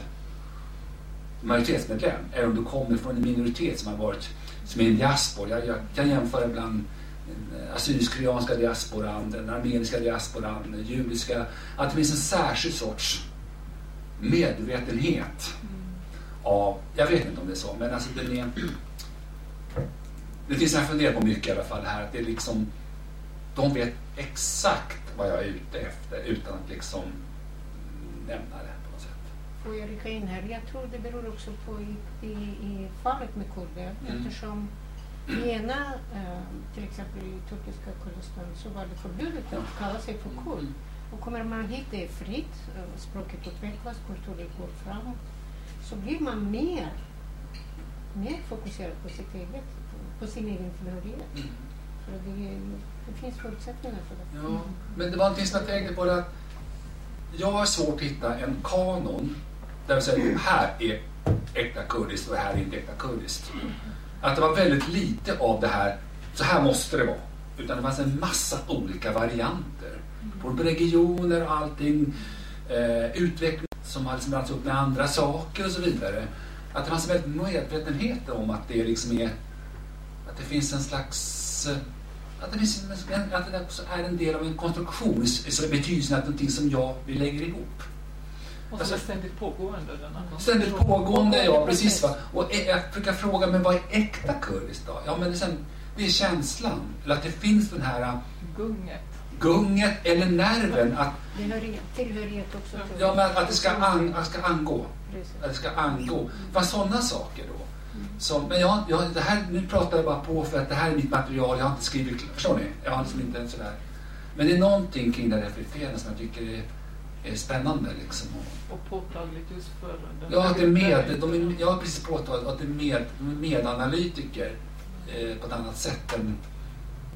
majoritetsmedlem eller om du kommer från en minoritet som har varit som är en diaspora. Jag, jag kan jämföra ibland den assyrisk-syrianska diasporan, den armeniska diasporan, den judiska. Att det finns en särskild sorts medvetenhet av, jag vet inte om det är så, men alltså den är det finns jag funderar på mycket i alla fall här, att det är liksom de vet exakt vad jag är ute efter utan att liksom nämna det på något sätt. Får jag rycka in här? Jag tror det beror också på i, i, i fallet med kurder Mm. eftersom i ena, eh, till exempel i turkiska Kurdistan, så var det förbjudet att kalla sig för kurd. Och kommer man hit, det är fritt, eh, språket utvecklas, kulturen går framåt, så blir man mer, mer fokuserad på sitt eget, på sin egen tillhörighet. För det, det finns förutsättningar för det. Ja, men det var någonting som jag tänkte på det att jag har svårt att hitta en kanon där vi säger här är äkta kurdiskt och det här är inte äkta kurdiskt. Att det var väldigt lite av det här, så här måste det vara. Utan det fanns en massa olika varianter. Både regioner och allting. Eh, utveckling som hade blandats upp med andra saker och så vidare. Att det fanns en väldigt medvetenhet om att det liksom är att det finns en slags eh, att det, finns en, att det också är en del av en konstruktion i så betydelsen att någonting som jag vi lägger ihop. Och Alltså- som är ständigt pågående. Denna Ständigt pågående, ja precis. Va? Och ä- jag brukar fråga, men vad är äkta kurdiskt då? Ja men det är, sen, det är känslan, eller att det finns den här äh, Gunget. gunget eller nerven att, Tillhörighet, tillhörighet också. till- ja, men att det ska, an, att det ska angå. Att det ska angå. Vad sådana saker då? Som, men jag, jag, det här, nu pratar jag bara på för att det här är mitt material, jag har inte skrivit klart. Förstår ni? Jag har liksom inte en sådär. Men det är någonting kring det reflekterande som jag tycker är, är spännande. Liksom. Och, påtagligt just för den Ja, att det är med, de är, jag har precis påtalat att det är med, de är medanalytiker eh, på ett annat sätt än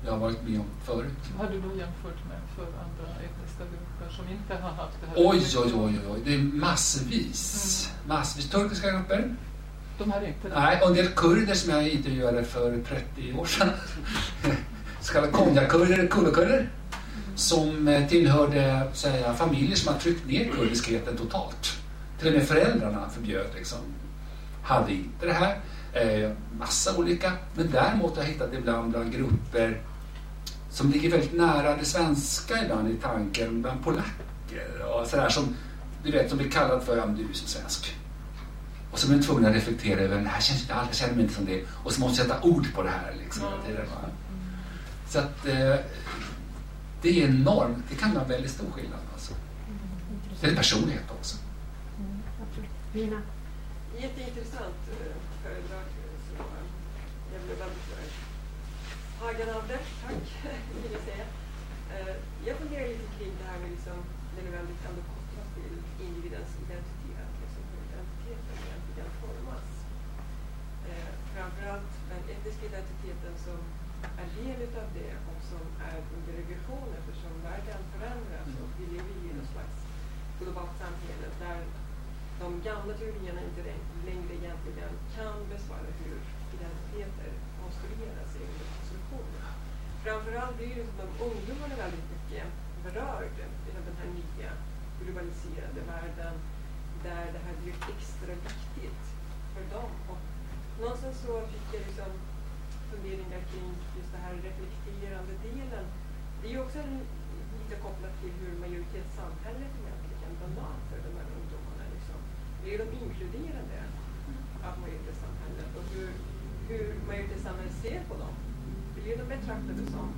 jag har varit med om förut. Vad har du då jämfört med för andra etniska grupper som inte har haft det här? Oj, oj, oj, oj, det är massvis. Massvis. Turkiska grupper. De här inte? Nej, och en del kurder som jag intervjuade för 30 år sedan. Så kallade konjakurder, kullokurder. Som eh, tillhörde säga, familjer som har tryckt ner kurdiskheten totalt. Till och med föräldrarna förbjöd liksom. Hade inte det här. Eh, massa olika. Men däremot har jag hittat ibland bland grupper som ligger väldigt nära det svenska ibland i tanken. Bland polacker och sådär som du vet som blir kallad för, ja du är så svensk. Och så blir man tvungen att reflektera över, det här känns inte alls, jag känner mig inte som det. Och så måste jag sätta ord på det här liksom. tiden, va? Så att eh, det är enormt, det kan vara väldigt stor skillnad alltså. Det är personlighet också. Mm. Lina? Jätteintressant eh, föredrag. Så eh, jag blev väldigt tagen av det. Tack, vill jag säga. Eh, Jag funderar lite kring det här med liksom, när det väldigt ändå kopplat till individens identitet. Liksom, hur identiteten egentligen formas. Eh, Framförallt den etniska identiteten som är del utav det och som är under regression eftersom världen förändras och vi lever i något slags globalt samhälle där de gamla teorierna inte läng- längre egentligen kan besvara hur identiteter konstrueras i olika konstruktioner. Framförallt blir det som att ungdomarna är väldigt mycket berörda av den här nya globaliserade världen där det här blir extra viktigt för dem. Och någonstans så fick jag liksom funderingar kring just det här reflekterande delen. Det är ju också en, lite kopplat till hur majoritetssamhället egentligen bemöter de här ungdomarna. Liksom. Blir de inkluderade av majoritetssamhället och hur, hur majoritetssamhället ser på dem? Blir de betraktade som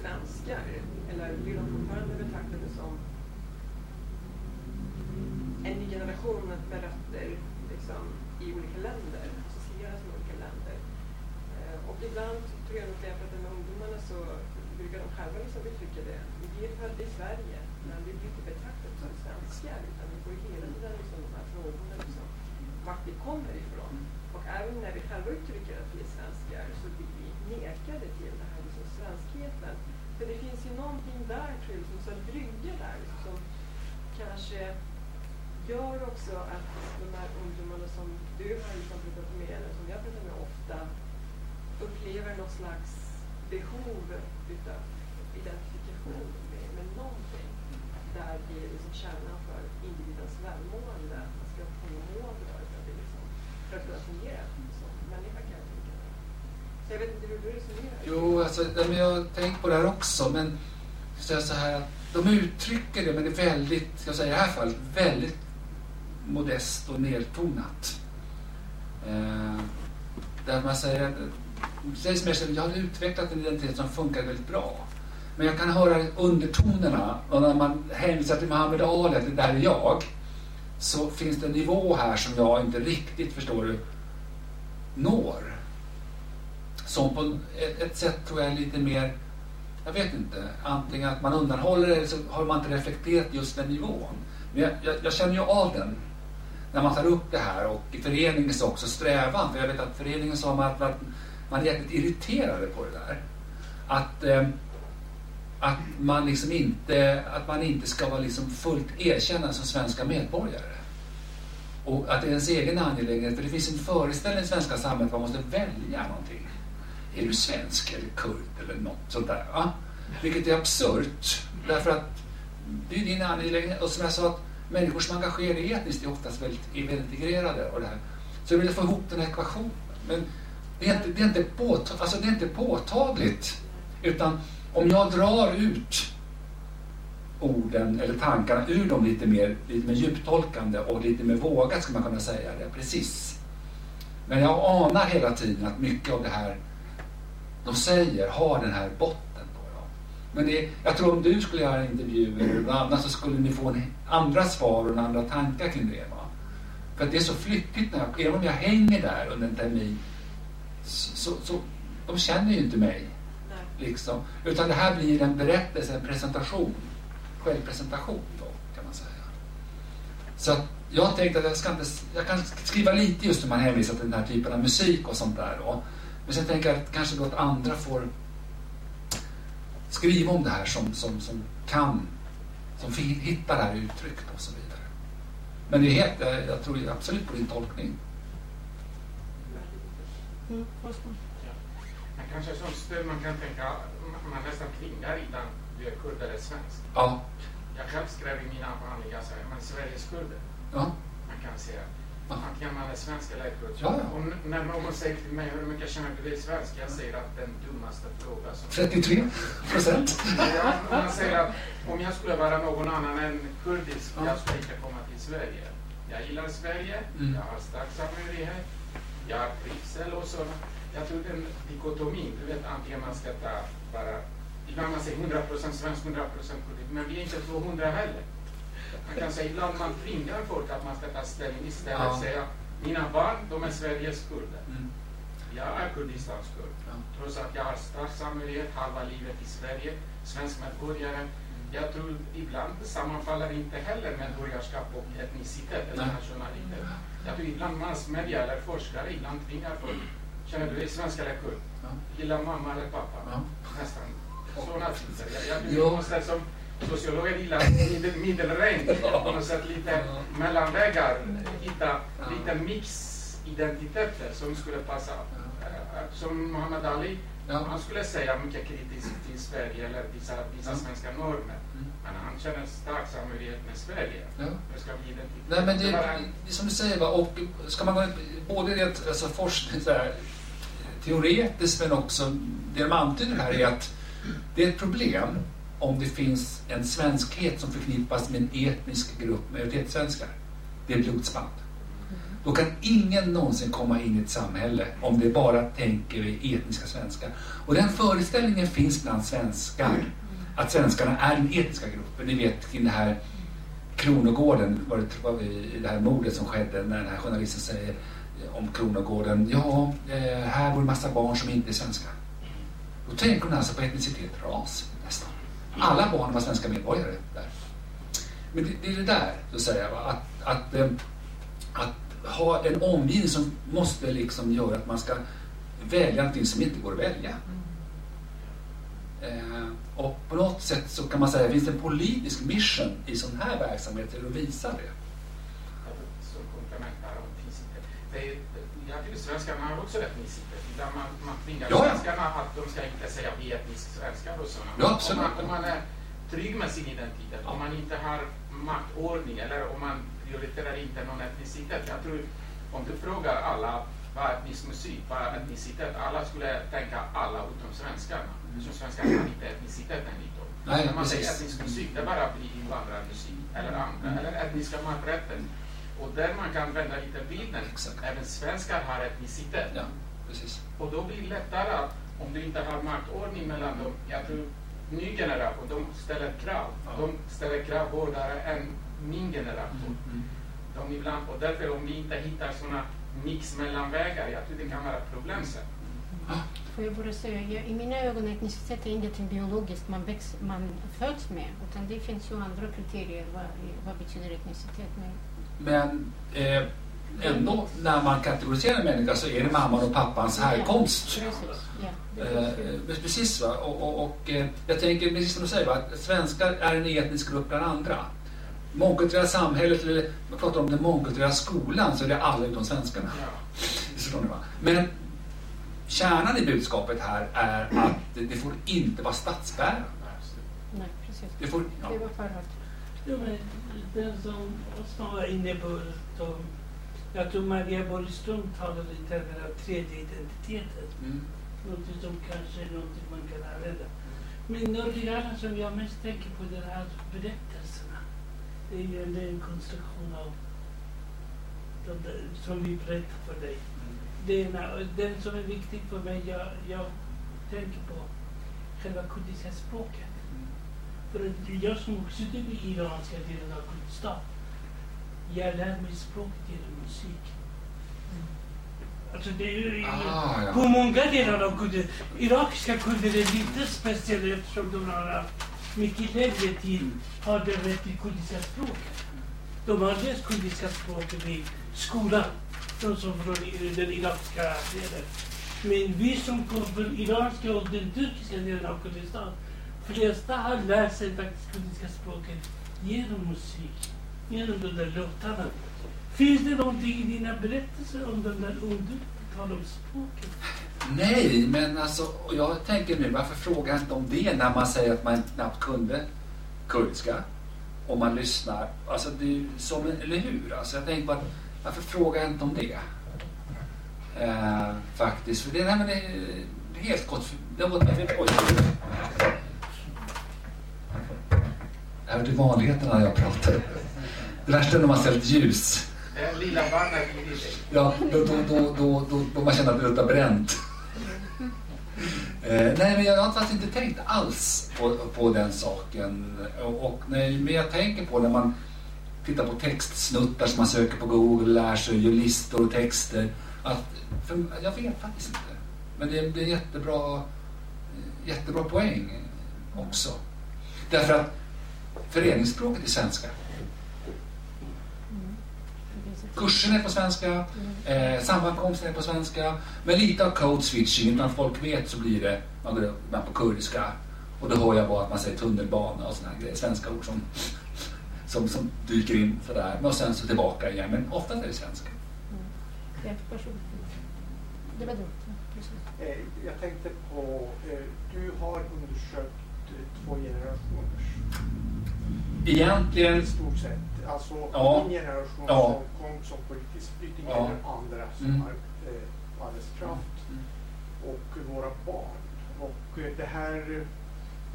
svenskar eller blir de fortfarande betraktade som en ny generation med rötter liksom, i olika länder, associeras med olika länder. Eh, och ibland tror jag nog när jag pratar med ungdomarna så brukar de själva liksom uttrycka det. Vi är födda i Sverige, men vi blir inte betraktade som svenskar utan vi får hela tiden liksom de här frågorna liksom, vart vi kommer ifrån. Och även när vi själva uttrycker att vi är svenskar så blir vi nekade till den här liksom, svenskheten. För det finns ju någonting där tror jag, liksom, en brygga där liksom, som kanske gör också att de här ungdomarna som du har liksom pratat med, eller som jag pratar med ofta, upplever något slags behov utav identifikation med, med någonting. Där det är liksom kärnan för individens välmående, att man ska komma må bra det liksom, för att kunna fungera som människa kan jag tänka mig. Så jag vet inte hur du resonerar. Jo, alltså, men jag har tänkt på det här också, men så, så här, de uttrycker det, men det är väldigt, jag säger i det här fallet, väldigt modest och nedtonat. Eh, där man säger att sägs mer jag har utvecklat en identitet som funkar väldigt bra. Men jag kan höra undertonerna och när man hänvisar till Muhammed Ali, att det där är jag, så finns det en nivå här som jag inte riktigt förstår du, når. Som på ett, ett sätt tror jag är lite mer, jag vet inte, antingen att man undanhåller det eller så har man inte reflekterat just den nivån. Men jag, jag, jag känner ju av den när man tar upp det här och i föreningens också strävan, för jag vet att föreningen sa att, att man är jäkligt irriterade på det där. Att, eh, att, man liksom inte, att man inte ska vara liksom fullt erkänd som svenska medborgare. Och att det är ens egen angelägenhet, för det finns en föreställning i svenska samhället att man måste välja någonting. Är du svensk eller kurd eller något sånt där? Va? Vilket är absurt, därför att det är din angelägenhet. Och som jag sa, att människor som engagerar sig etniskt är oftast väldigt, är väldigt integrerade. Och det här. Så jag vill få ihop den här ekvationen. Men det är inte, det är inte, påtag, alltså det är inte påtagligt. Utan om jag drar ut orden eller tankarna ur dem lite mer, lite mer djuptolkande och lite mer vågat skulle man kunna säga det. Precis. Men jag anar hela tiden att mycket av det här de säger har den här botten på dem. Men det, jag tror om du skulle göra intervjuer eller något annat så skulle ni få en, andra svar och andra tankar kring det. Va? För att det är så flyktigt, när jag, även om jag hänger där under en termin så, så, så de känner ju inte mig. Nej. Liksom. Utan det här blir en berättelse, en presentation. Självpresentation då, kan man säga. Så att jag tänkte att jag, ska inte, jag kan skriva lite just när man hänvisar till den här typen av musik och sånt där. Då. Men sen tänker jag att kanske då att andra får skriva om det här som, som, som kan, som hittar det här uttrycket och så vidare. Men det är helt, jag, jag tror absolut på din tolkning. Mm. Men kanske som stöd man kan tänka, man- nästan tvingar innan du är kurd eller svensk. Ja, Jag själv skrev i mina avhandlingar så här, man är Sveriges kurder. ja, Man kan säga Man är svensk eller kurd. Ja, ja. Och n- när någon säger till mig hur mycket känner du dig svensk? Jag säger att den dummaste frågan som 33 procent. Man säger att om jag skulle vara någon annan än kurdisk, Ja. jag skulle inte komma till Sverige. Jag gillar Sverige, Mm. jag har stark samhörighet, jag har trivsel och sådana. Jag tror den dikotomin, du vet antingen man ska ta bara, ibland man säger 100% svensk, 100% politik, men vi är inte 200 heller. Man kan säga ibland man tvingar folk att man ska ta ställning istället Ja. säga mina barn, de är Sveriges kurder. Mm. Jag är Kurdistans kurd. Ja. Trots att jag har stark samhörighet halva livet i Sverige, svensk medborgare. Jag tror ibland sammanfaller inte heller medborgarskap och etnicitet eller Nej. nationalitet. Jag tror ibland massmedia eller forskare ibland tvingar folk. Känner du dig svensk eller kurd? Ja. Gillar mamma eller pappa? Ja. Nästan sådana typer. Jag, jag Jo. Sociologer gillar middel, middelregn, på något sätt lite mellanvägar, hitta Ja. lite mix-identiteter som skulle passa. Eh, Som Muhammad Ali, han skulle säga mycket kritiskt till Sverige eller vissa, vissa svenska normer. Mm. Men han känner stark samhörighet med Sverige. Ja. Nej, men det, det som du säger, va? och ska man gå både rent alltså forskning, så här, teoretiskt men också det de antyder här är att det är ett problem om det finns en svenskhet som förknippas med en etnisk grupp majoritetssvenskar. Det är blodsband. Då kan ingen någonsin komma in i ett samhälle om det bara tänker vi etniska svenskar. Och den föreställningen finns bland svenskar. Att svenskarna är den etniska gruppen. Ni vet kring det här Kronogården, var det, var det, det här mordet som skedde när den här journalisten säger om Kronogården, ja, eh, här bor en massa barn som inte är svenska. Då tänker hon alltså på etnicitet, ras. Alla barn var svenska medborgare där. Men det, det är det där, så att säga, att, att, eh, att ha en omgivning som måste liksom göra att man ska välja någonting som inte går att välja. Eh, och på något sätt så kan man säga, finns det en politisk mission i sån här verksamhet till att visa det? Komplement här om. Det är, jag tycker svenskarna har också etnicitet. Där man, man tvingar Ja, ja. svenskarna att de ska inte säga vi är etnisk svenskar och sådana. Ja, absolut. Om man, om man är trygg med sin identitet, om man inte har maktordning eller om man prioriterar inte någon etnicitet. Jag tror om du frågar alla vad är etnisk musik, vad är etnicitet? Alla skulle tänka alla utom svenskarna. Så svenskarna har inte etnicitet enligt dem. Nej, När man säger precis. etnisk musik, det bara blir invandrarmusik eller andra, Mm. eller etniska maträtter. Och där man kan vända lite bilden. Exakt. Även svenskar har etnicitet. Ja, precis. Och då blir det lättare att, om du inte har maktordning mellan dem, jag tror ny generation, de ställer krav. Ja. De ställer krav hårdare än min generation. Mm. De ibland, och därför om vi inte hittar sådana mix mellanvägar, jag tror det kan vara problem sen. Får jag bara säga, jag, i mina ögon etnicitet är ingenting biologiskt man, väx, man föds med. Utan det finns ju andra kriterier vad, vad betyder etnicitet. Men Men eh, ändå, när man kategoriserar en människa så är det mamman och pappans härkomst. Precis, Eh, ju. precis va. Och, och, och eh, jag tänker, precis som du säger, va? att svenskar är en etnisk grupp bland andra. Mångkulturella samhället, eller man pratar om den mångkulturella skolan, så är det alla utom svenskarna. Ja. Men kärnan i budskapet här är att det, får inte vara statsbärande. Nej, precis. Det får, ja. Det var förut. Jo, men den som Osman var inne på, jag tror Maria Borgström talade i termer av tredje identiteten. Mm. Något som kanske är något man kan använda. Men annat som jag mest tänker på det här berättelserna. Det är ju en, konstruktion av de där, som vi berättar för dig. Det ena, och den som är viktig för mig, jag, jag tänker på själva kurdiska språket. För att jag som också i iranska delen av Kurdistan, jag lär mig språket genom musik. Alltså det är ju, Ah, ja. på många delar av kurder, irakiska kurder är lite speciella eftersom de har haft mycket längre tid har det rätt till kurdiska språket. De har läst kurdiska språket i skolan, de som från den irakiska delen. Men vi som kommer från iranska och den turkiska delen av Kurdistan, flesta har lärt sig faktiskt kurdiska språket genom musik, genom de där låtarna. Finns det någonting i dina berättelser om den där om du om språket? Nej, men alltså, jag tänker nu, varför frågar jag inte om det när man säger att man knappt kunde kurdiska? Och man lyssnar. Alltså, det är ju som, eller hur? Alltså, jag tänker bara, varför frågar jag inte om det? Eh, faktiskt, för det, nej, men det, det är helt gott. Det har gått. Oj. Det är till vanligheterna när jag pratar. Det värsta är när man ställt ljus i dig. Ja, då, då, då, då, man känner att det luktar bränt. Eh, nej, men jag har faktiskt inte tänkt alls på, på den saken. Och, nej, men jag tänker på när man tittar på textsnuttar som man söker på Google, lär sig, gör listor och texter. Att, jag vet faktiskt inte. Men det, är jättebra, jättebra poäng också. Därför att föreningsspråket är svenska. Kursen är på svenska, eh, sammankomsten är på svenska. Men lite av code switching, utan folk vet så blir det, man går man på kurdiska. Och då hör jag bara att man säger tunnelbana och sådana grejer, svenska ord som, som, som dyker in sådär. Och sen så tillbaka igen, men ofta är det svenska. Det var dumt. precis. Eh, Jag tänkte på, eh, du har undersökt eh, två generationers Egentligen, i stort sett. Alltså Ja. din generation Ja. som kom som politisk flykting Ja. eller andra som Mm. har eh, arbetskraft Mm. och våra barn. Och eh, det här eh,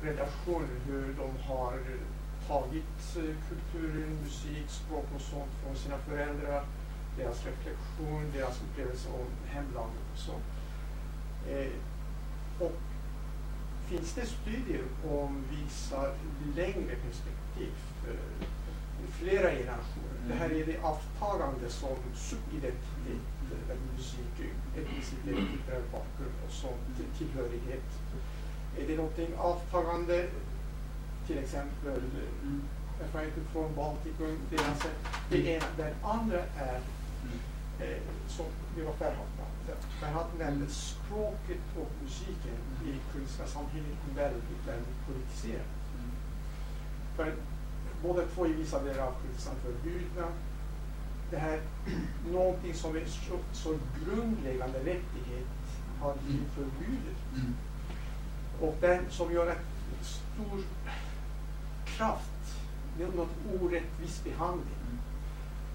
relationen, hur de har eh, tagit eh, kulturen, musik, språk och sånt från sina föräldrar, deras reflektion, deras upplevelse av hemlandet och så. Eh, och finns det studier om visar längre perspektiv, eh, flera generationer? Det här är det avtagande som subidentitet, eh, musik, etnicitet, kulturell bakgrund och sånt, tillhörighet. Är det någonting avtagande, till exempel erfarenheten erfarenheter från Baltikum, deras, alltså det ena. Den andra är, eh, som det var Ferhat nämnde, Ferhat nämnde språket och musiken i kurdiska samhället väldigt, väldigt politiserat. För båda två är vissa delar av Kurdistan förbjudna. Det här, någonting som är så, så grundläggande rättighet har blivit förbjudet. Mm. Och den som gör en stor kraft, det är något orättvis behandling.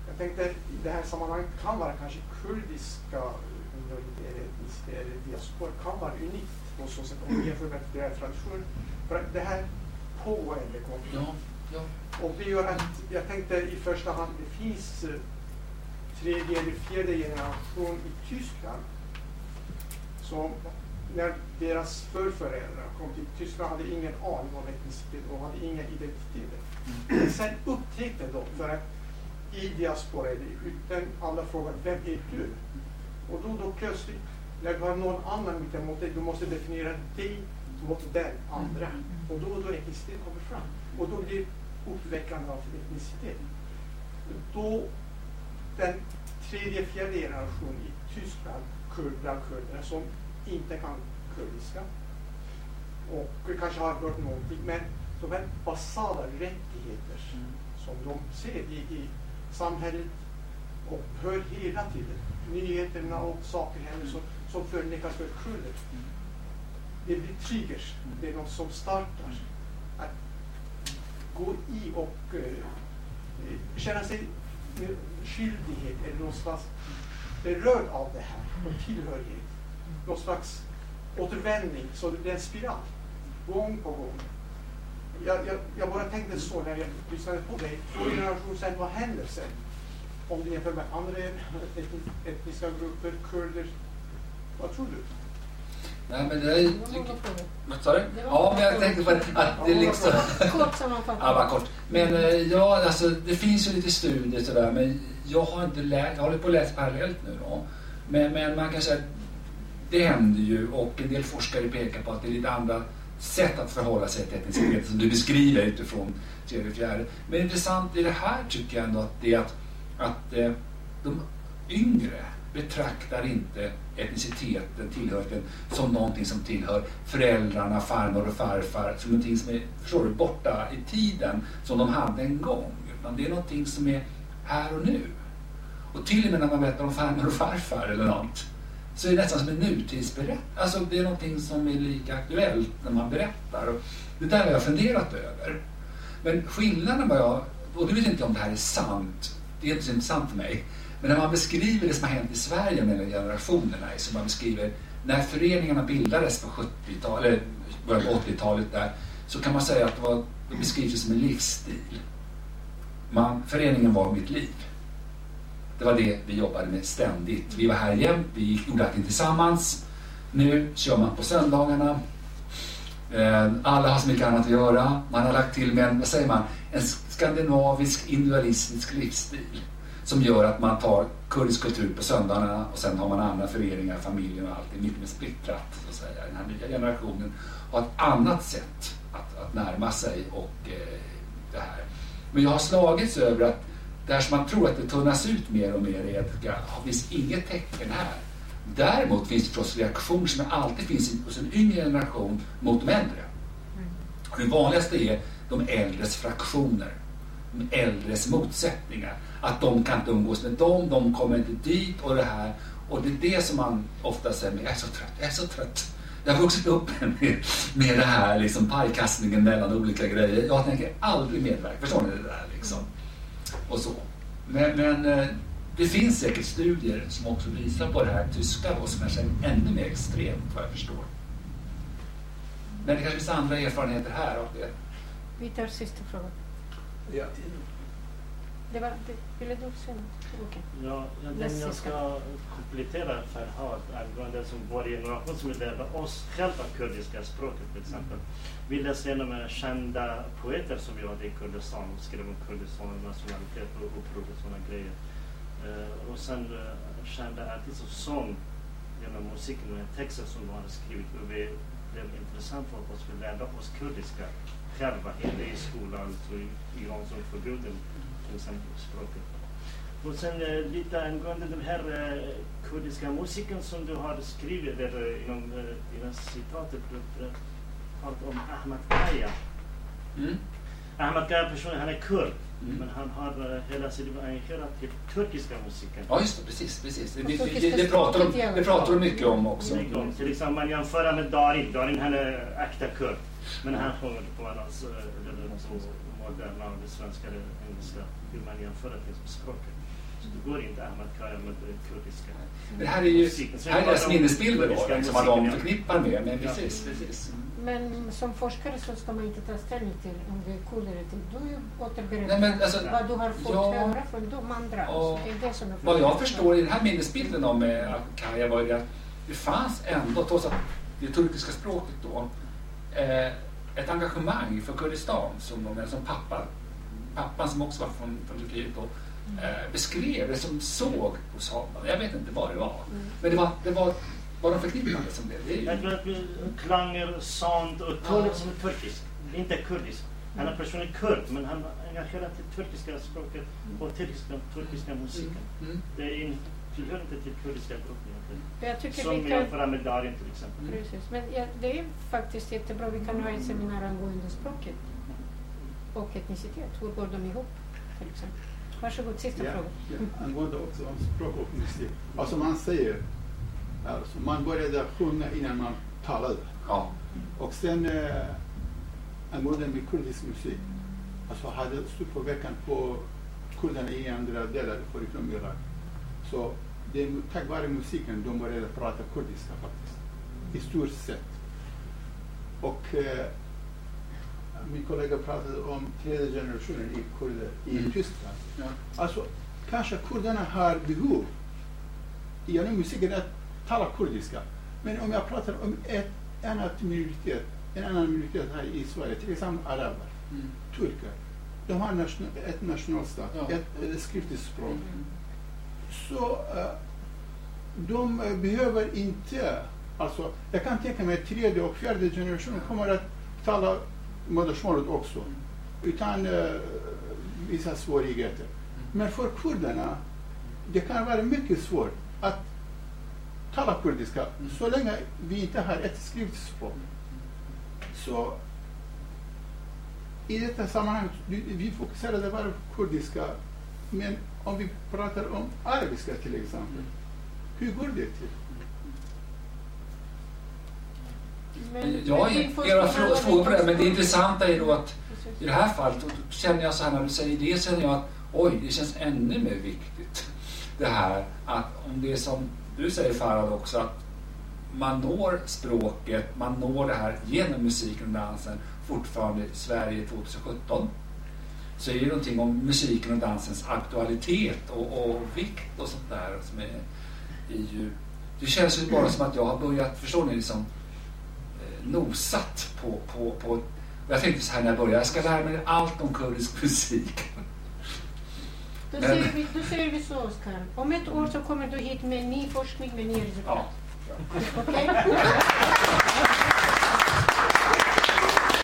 Jag tänkte i det här sammanhanget kan vara kanske kurdiska minoriteter, eller diaspora kan vara unikt på så sätt om vi jämför med tradition. För det här pågående konflikt. Och det gör att jag tänkte i första hand det finns eh, tredje eller fjärde generation i Tyskland som när deras förföräldrar kom till Tyskland hade ingen aning om etnicitet och hade inga identiteter. Sen upptäckte de för att i diaspora eller utan alla frågar vem är du? Och då, då plötsligt när du har någon annan mittemot dig, du måste definiera dig mot den andra. Och då och då etnicitet kommer fram. Och då blir uppväckande av etnicitet. Då den tredje, fjärde generation i Tyskland, kurd, bland kurderna, som inte kan kurdiska. Och kanske har hört någonting, men de här basala rättigheter som de ser i, i samhället och hör hela tiden, nyheterna och saker händer som, som förnekas för kurder. Det blir triggers, det är något som startar. Att gå i och eh, känna sig med skyldighet eller någon slags berörd av det här och tillhörighet. Någon slags återvändning, så det blir en spiral. Gång på gång. Jag, jag, jag bara tänkte så när jag lyssnade på dig. Två generationer sen, vad händer sen? Om du jämför med andra etniska grupper, kurder. Vad tror du? Nej, men det är... Det. Vad sa du? Ja, men jag tänkte på frågor. att det är liksom... Kort sammanfattning. Ja, bara kort. Men eh, ja, alltså det finns ju lite studier sådär, men jag har inte läst, jag håller på att läsa parallellt nu då. Men, men man kan säga att det händer ju och en del forskare pekar på att det är lite andra sätt att förhålla sig till etnicitet som du beskriver utifrån tredje och fjärde. Men intressant i det här tycker jag ändå att det är att, att eh, de yngre betraktar inte etniciteten, tillhörigheten, som någonting som tillhör föräldrarna, farmor och farfar, som någonting som är, förstår du, borta i tiden, som de hade en gång. Utan det är någonting som är här och nu. Och till och med när man berättar om farmor och farfar eller något, så är det nästan som en nutidsberättelse. Alltså det är någonting som är lika aktuellt när man berättar. Och det där har jag funderat över. Men skillnaden var jag, och det vet inte om det här är sant, det är inte så intressant för mig, men när man beskriver det som har hänt i Sverige mellan generationerna, så man beskriver när föreningarna bildades på 70-talet, eller början på 80-talet där, så kan man säga att det, var, det beskrivs som en livsstil. Man, föreningen var mitt liv. Det var det vi jobbade med ständigt. Vi var här jämt, vi gick- gjorde allting tillsammans. Nu kör man på söndagarna. Eh, alla har så mycket annat att göra. Man har lagt till med en, vad säger man, en skandinavisk individualistisk livsstil som gör att man tar kurdisk kultur på söndagarna och sen har man andra föreningar, familjen och allt. Det är mycket mer splittrat så att säga. Den här nya generationen har ett annat sätt att, att närma sig och eh, det här. Men jag har slagits över att där som man tror att det tunnas ut mer och mer är att det finns inget tecken här. Däremot finns det förstås reaktioner som alltid finns hos en yngre generation mot de äldre. Och det vanligaste är de äldres fraktioner, de äldres motsättningar. Att de kan inte umgås med dem, de kommer inte dit och det här. Och det är det som man ofta säger, men jag är så trött, jag är så trött. Jag har vuxit upp med, med det här liksom pajkastningen mellan olika grejer. Jag tänker aldrig medverka, förstår ni det där liksom? Och så. Men, men eh, det finns säkert studier som också visar på det här tyska då, som kanske är ännu mer extremt vad jag förstår. Men det kanske finns andra erfarenheter här av det. Vi tar sista frågan. Ja, Det var, det, ville du något? Okej. Ja, jag, Näst jag ska komplettera Farhad angående som vår generation som lärde oss själva kurdiska språket till exempel. Vi läste genom kända poeter som vi hade i Kurdistan och skrev om Kurdistan, nationalitet och uppror och sådana grejer. Eh, och sen eh, kända artister som sång genom musiken och texter som de hade skrivit. Och vi blev intressant för oss. Vi lärde oss kurdiska själva, inte i skolan, så i Iran som förbjuden till exempel språket. Och sen eh, lite angående den här eh, kurdiska musiken som du har skrivit där eh, inom, eh, inom citatet. Du eh, pratar om Ahmad Kaya. Mm. Ahmad Kaya personen, han är kurd. Mm. Men han har eh, hela sitt liv engagerat till turkiska musiken. Ja, just det. Precis. precis. Det, det, det, det, pratar de, det pratar de mycket om också. Mycket om. Till exempel man jämför med Darin. Darin han är äkta kurd. Men han sjunger på annars, eh, eller moderna, svenska eller engelska. Hur man jämför det som språket. Så det går inte Ahmad Kaya med det kurdiska. Det här är ju här är deras minnesbilder då, liksom, vad de förknippar med. Men Ja. precis, precis. Men som forskare så ska man inte ta ställning till om det är kul eller inte. Du återberättar alltså, vad du har fått ja. höra från de andra. Och Så det är det som är Vad jag förstår i den här minnesbilden om eh, Kaja var ju det att det fanns ändå, trots att det turkiska språket då, eh, ett engagemang för Kurdistan som, som pappa, pappan som också var från, från Turkiet då, eh, beskrev det som såg hos honom. Jag vet inte vad det var. Men det var, det var vad de förknippade som det. det är Jag ju, tror att vi- klanger, sound och tonen som är turkisk. Inte kurdisk. Han är personen kurd men han är engagerad till turkiska språket och turkiska, turkiska musiken. mm. Det är in- tillhör inte till kurdiska gruppen. Jag Som kan... jämför med Darin till exempel. Precis. Men ja, det är faktiskt jättebra. Vi kan ha ett seminarium angående språket och etnicitet. Hur går de ihop? Till exempel. Varsågod, sista Ja, frågan. ja, angående också om språk och musik. Alltså man säger, alltså man började sjunga innan man talade. ja. Och sen eh, angående med kurdisk musik, alltså hade stor påverkan på kurderna i andra delar förutom Irak. Så det är tack vare musiken de började prata kurdiska faktiskt. I stort sett. Och eh, min kollega pratade om tredje generationen i kurder i Mm. Tyskland. Ja. Alltså, kanske kurderna har behov genom musiken att tala kurdiska. Men om jag pratar om ett annat minoritet, en annan minoritet här i Sverige, till exempel araber, Mm. turkar. De har nation, ett nationalstat, Ja. ett, ett skriftligt språk. Så eh, de eh, behöver inte, alltså jag kan tänka mig att tredje och fjärde generationen kommer att tala modersmålet också. Utan uh, vissa svårigheter. Men för kurderna, det kan vara mycket svårt att tala kurdiska så länge vi inte har ett skrivet språk. Så i detta sammanhang, vi vi fokuserade bara på kurdiska, men om vi pratar om arabiska till exempel, hur går det till? Men- Jag har era frågor på det, men det intressanta är då att i det här fallet då känner jag så här när du säger det känner jag att oj, det känns ännu mer viktigt. Det här att om det är som du säger Farad också att man når språket, man når det här genom musiken och dansen fortfarande i Sverige 2017. så är det någonting om musiken och dansens aktualitet och, och vikt och sånt där som är, är ju... Det känns ju bara som att jag har börjat, förstår ni, liksom nosat på, på, på jag tänkte så här när jag började, jag ska lära mig allt om kurdisk musik. Då säger, vi, då säger vi så, Oskar. Om ett år så kommer du hit med ny forskning med nya resultat. Ja. Okej?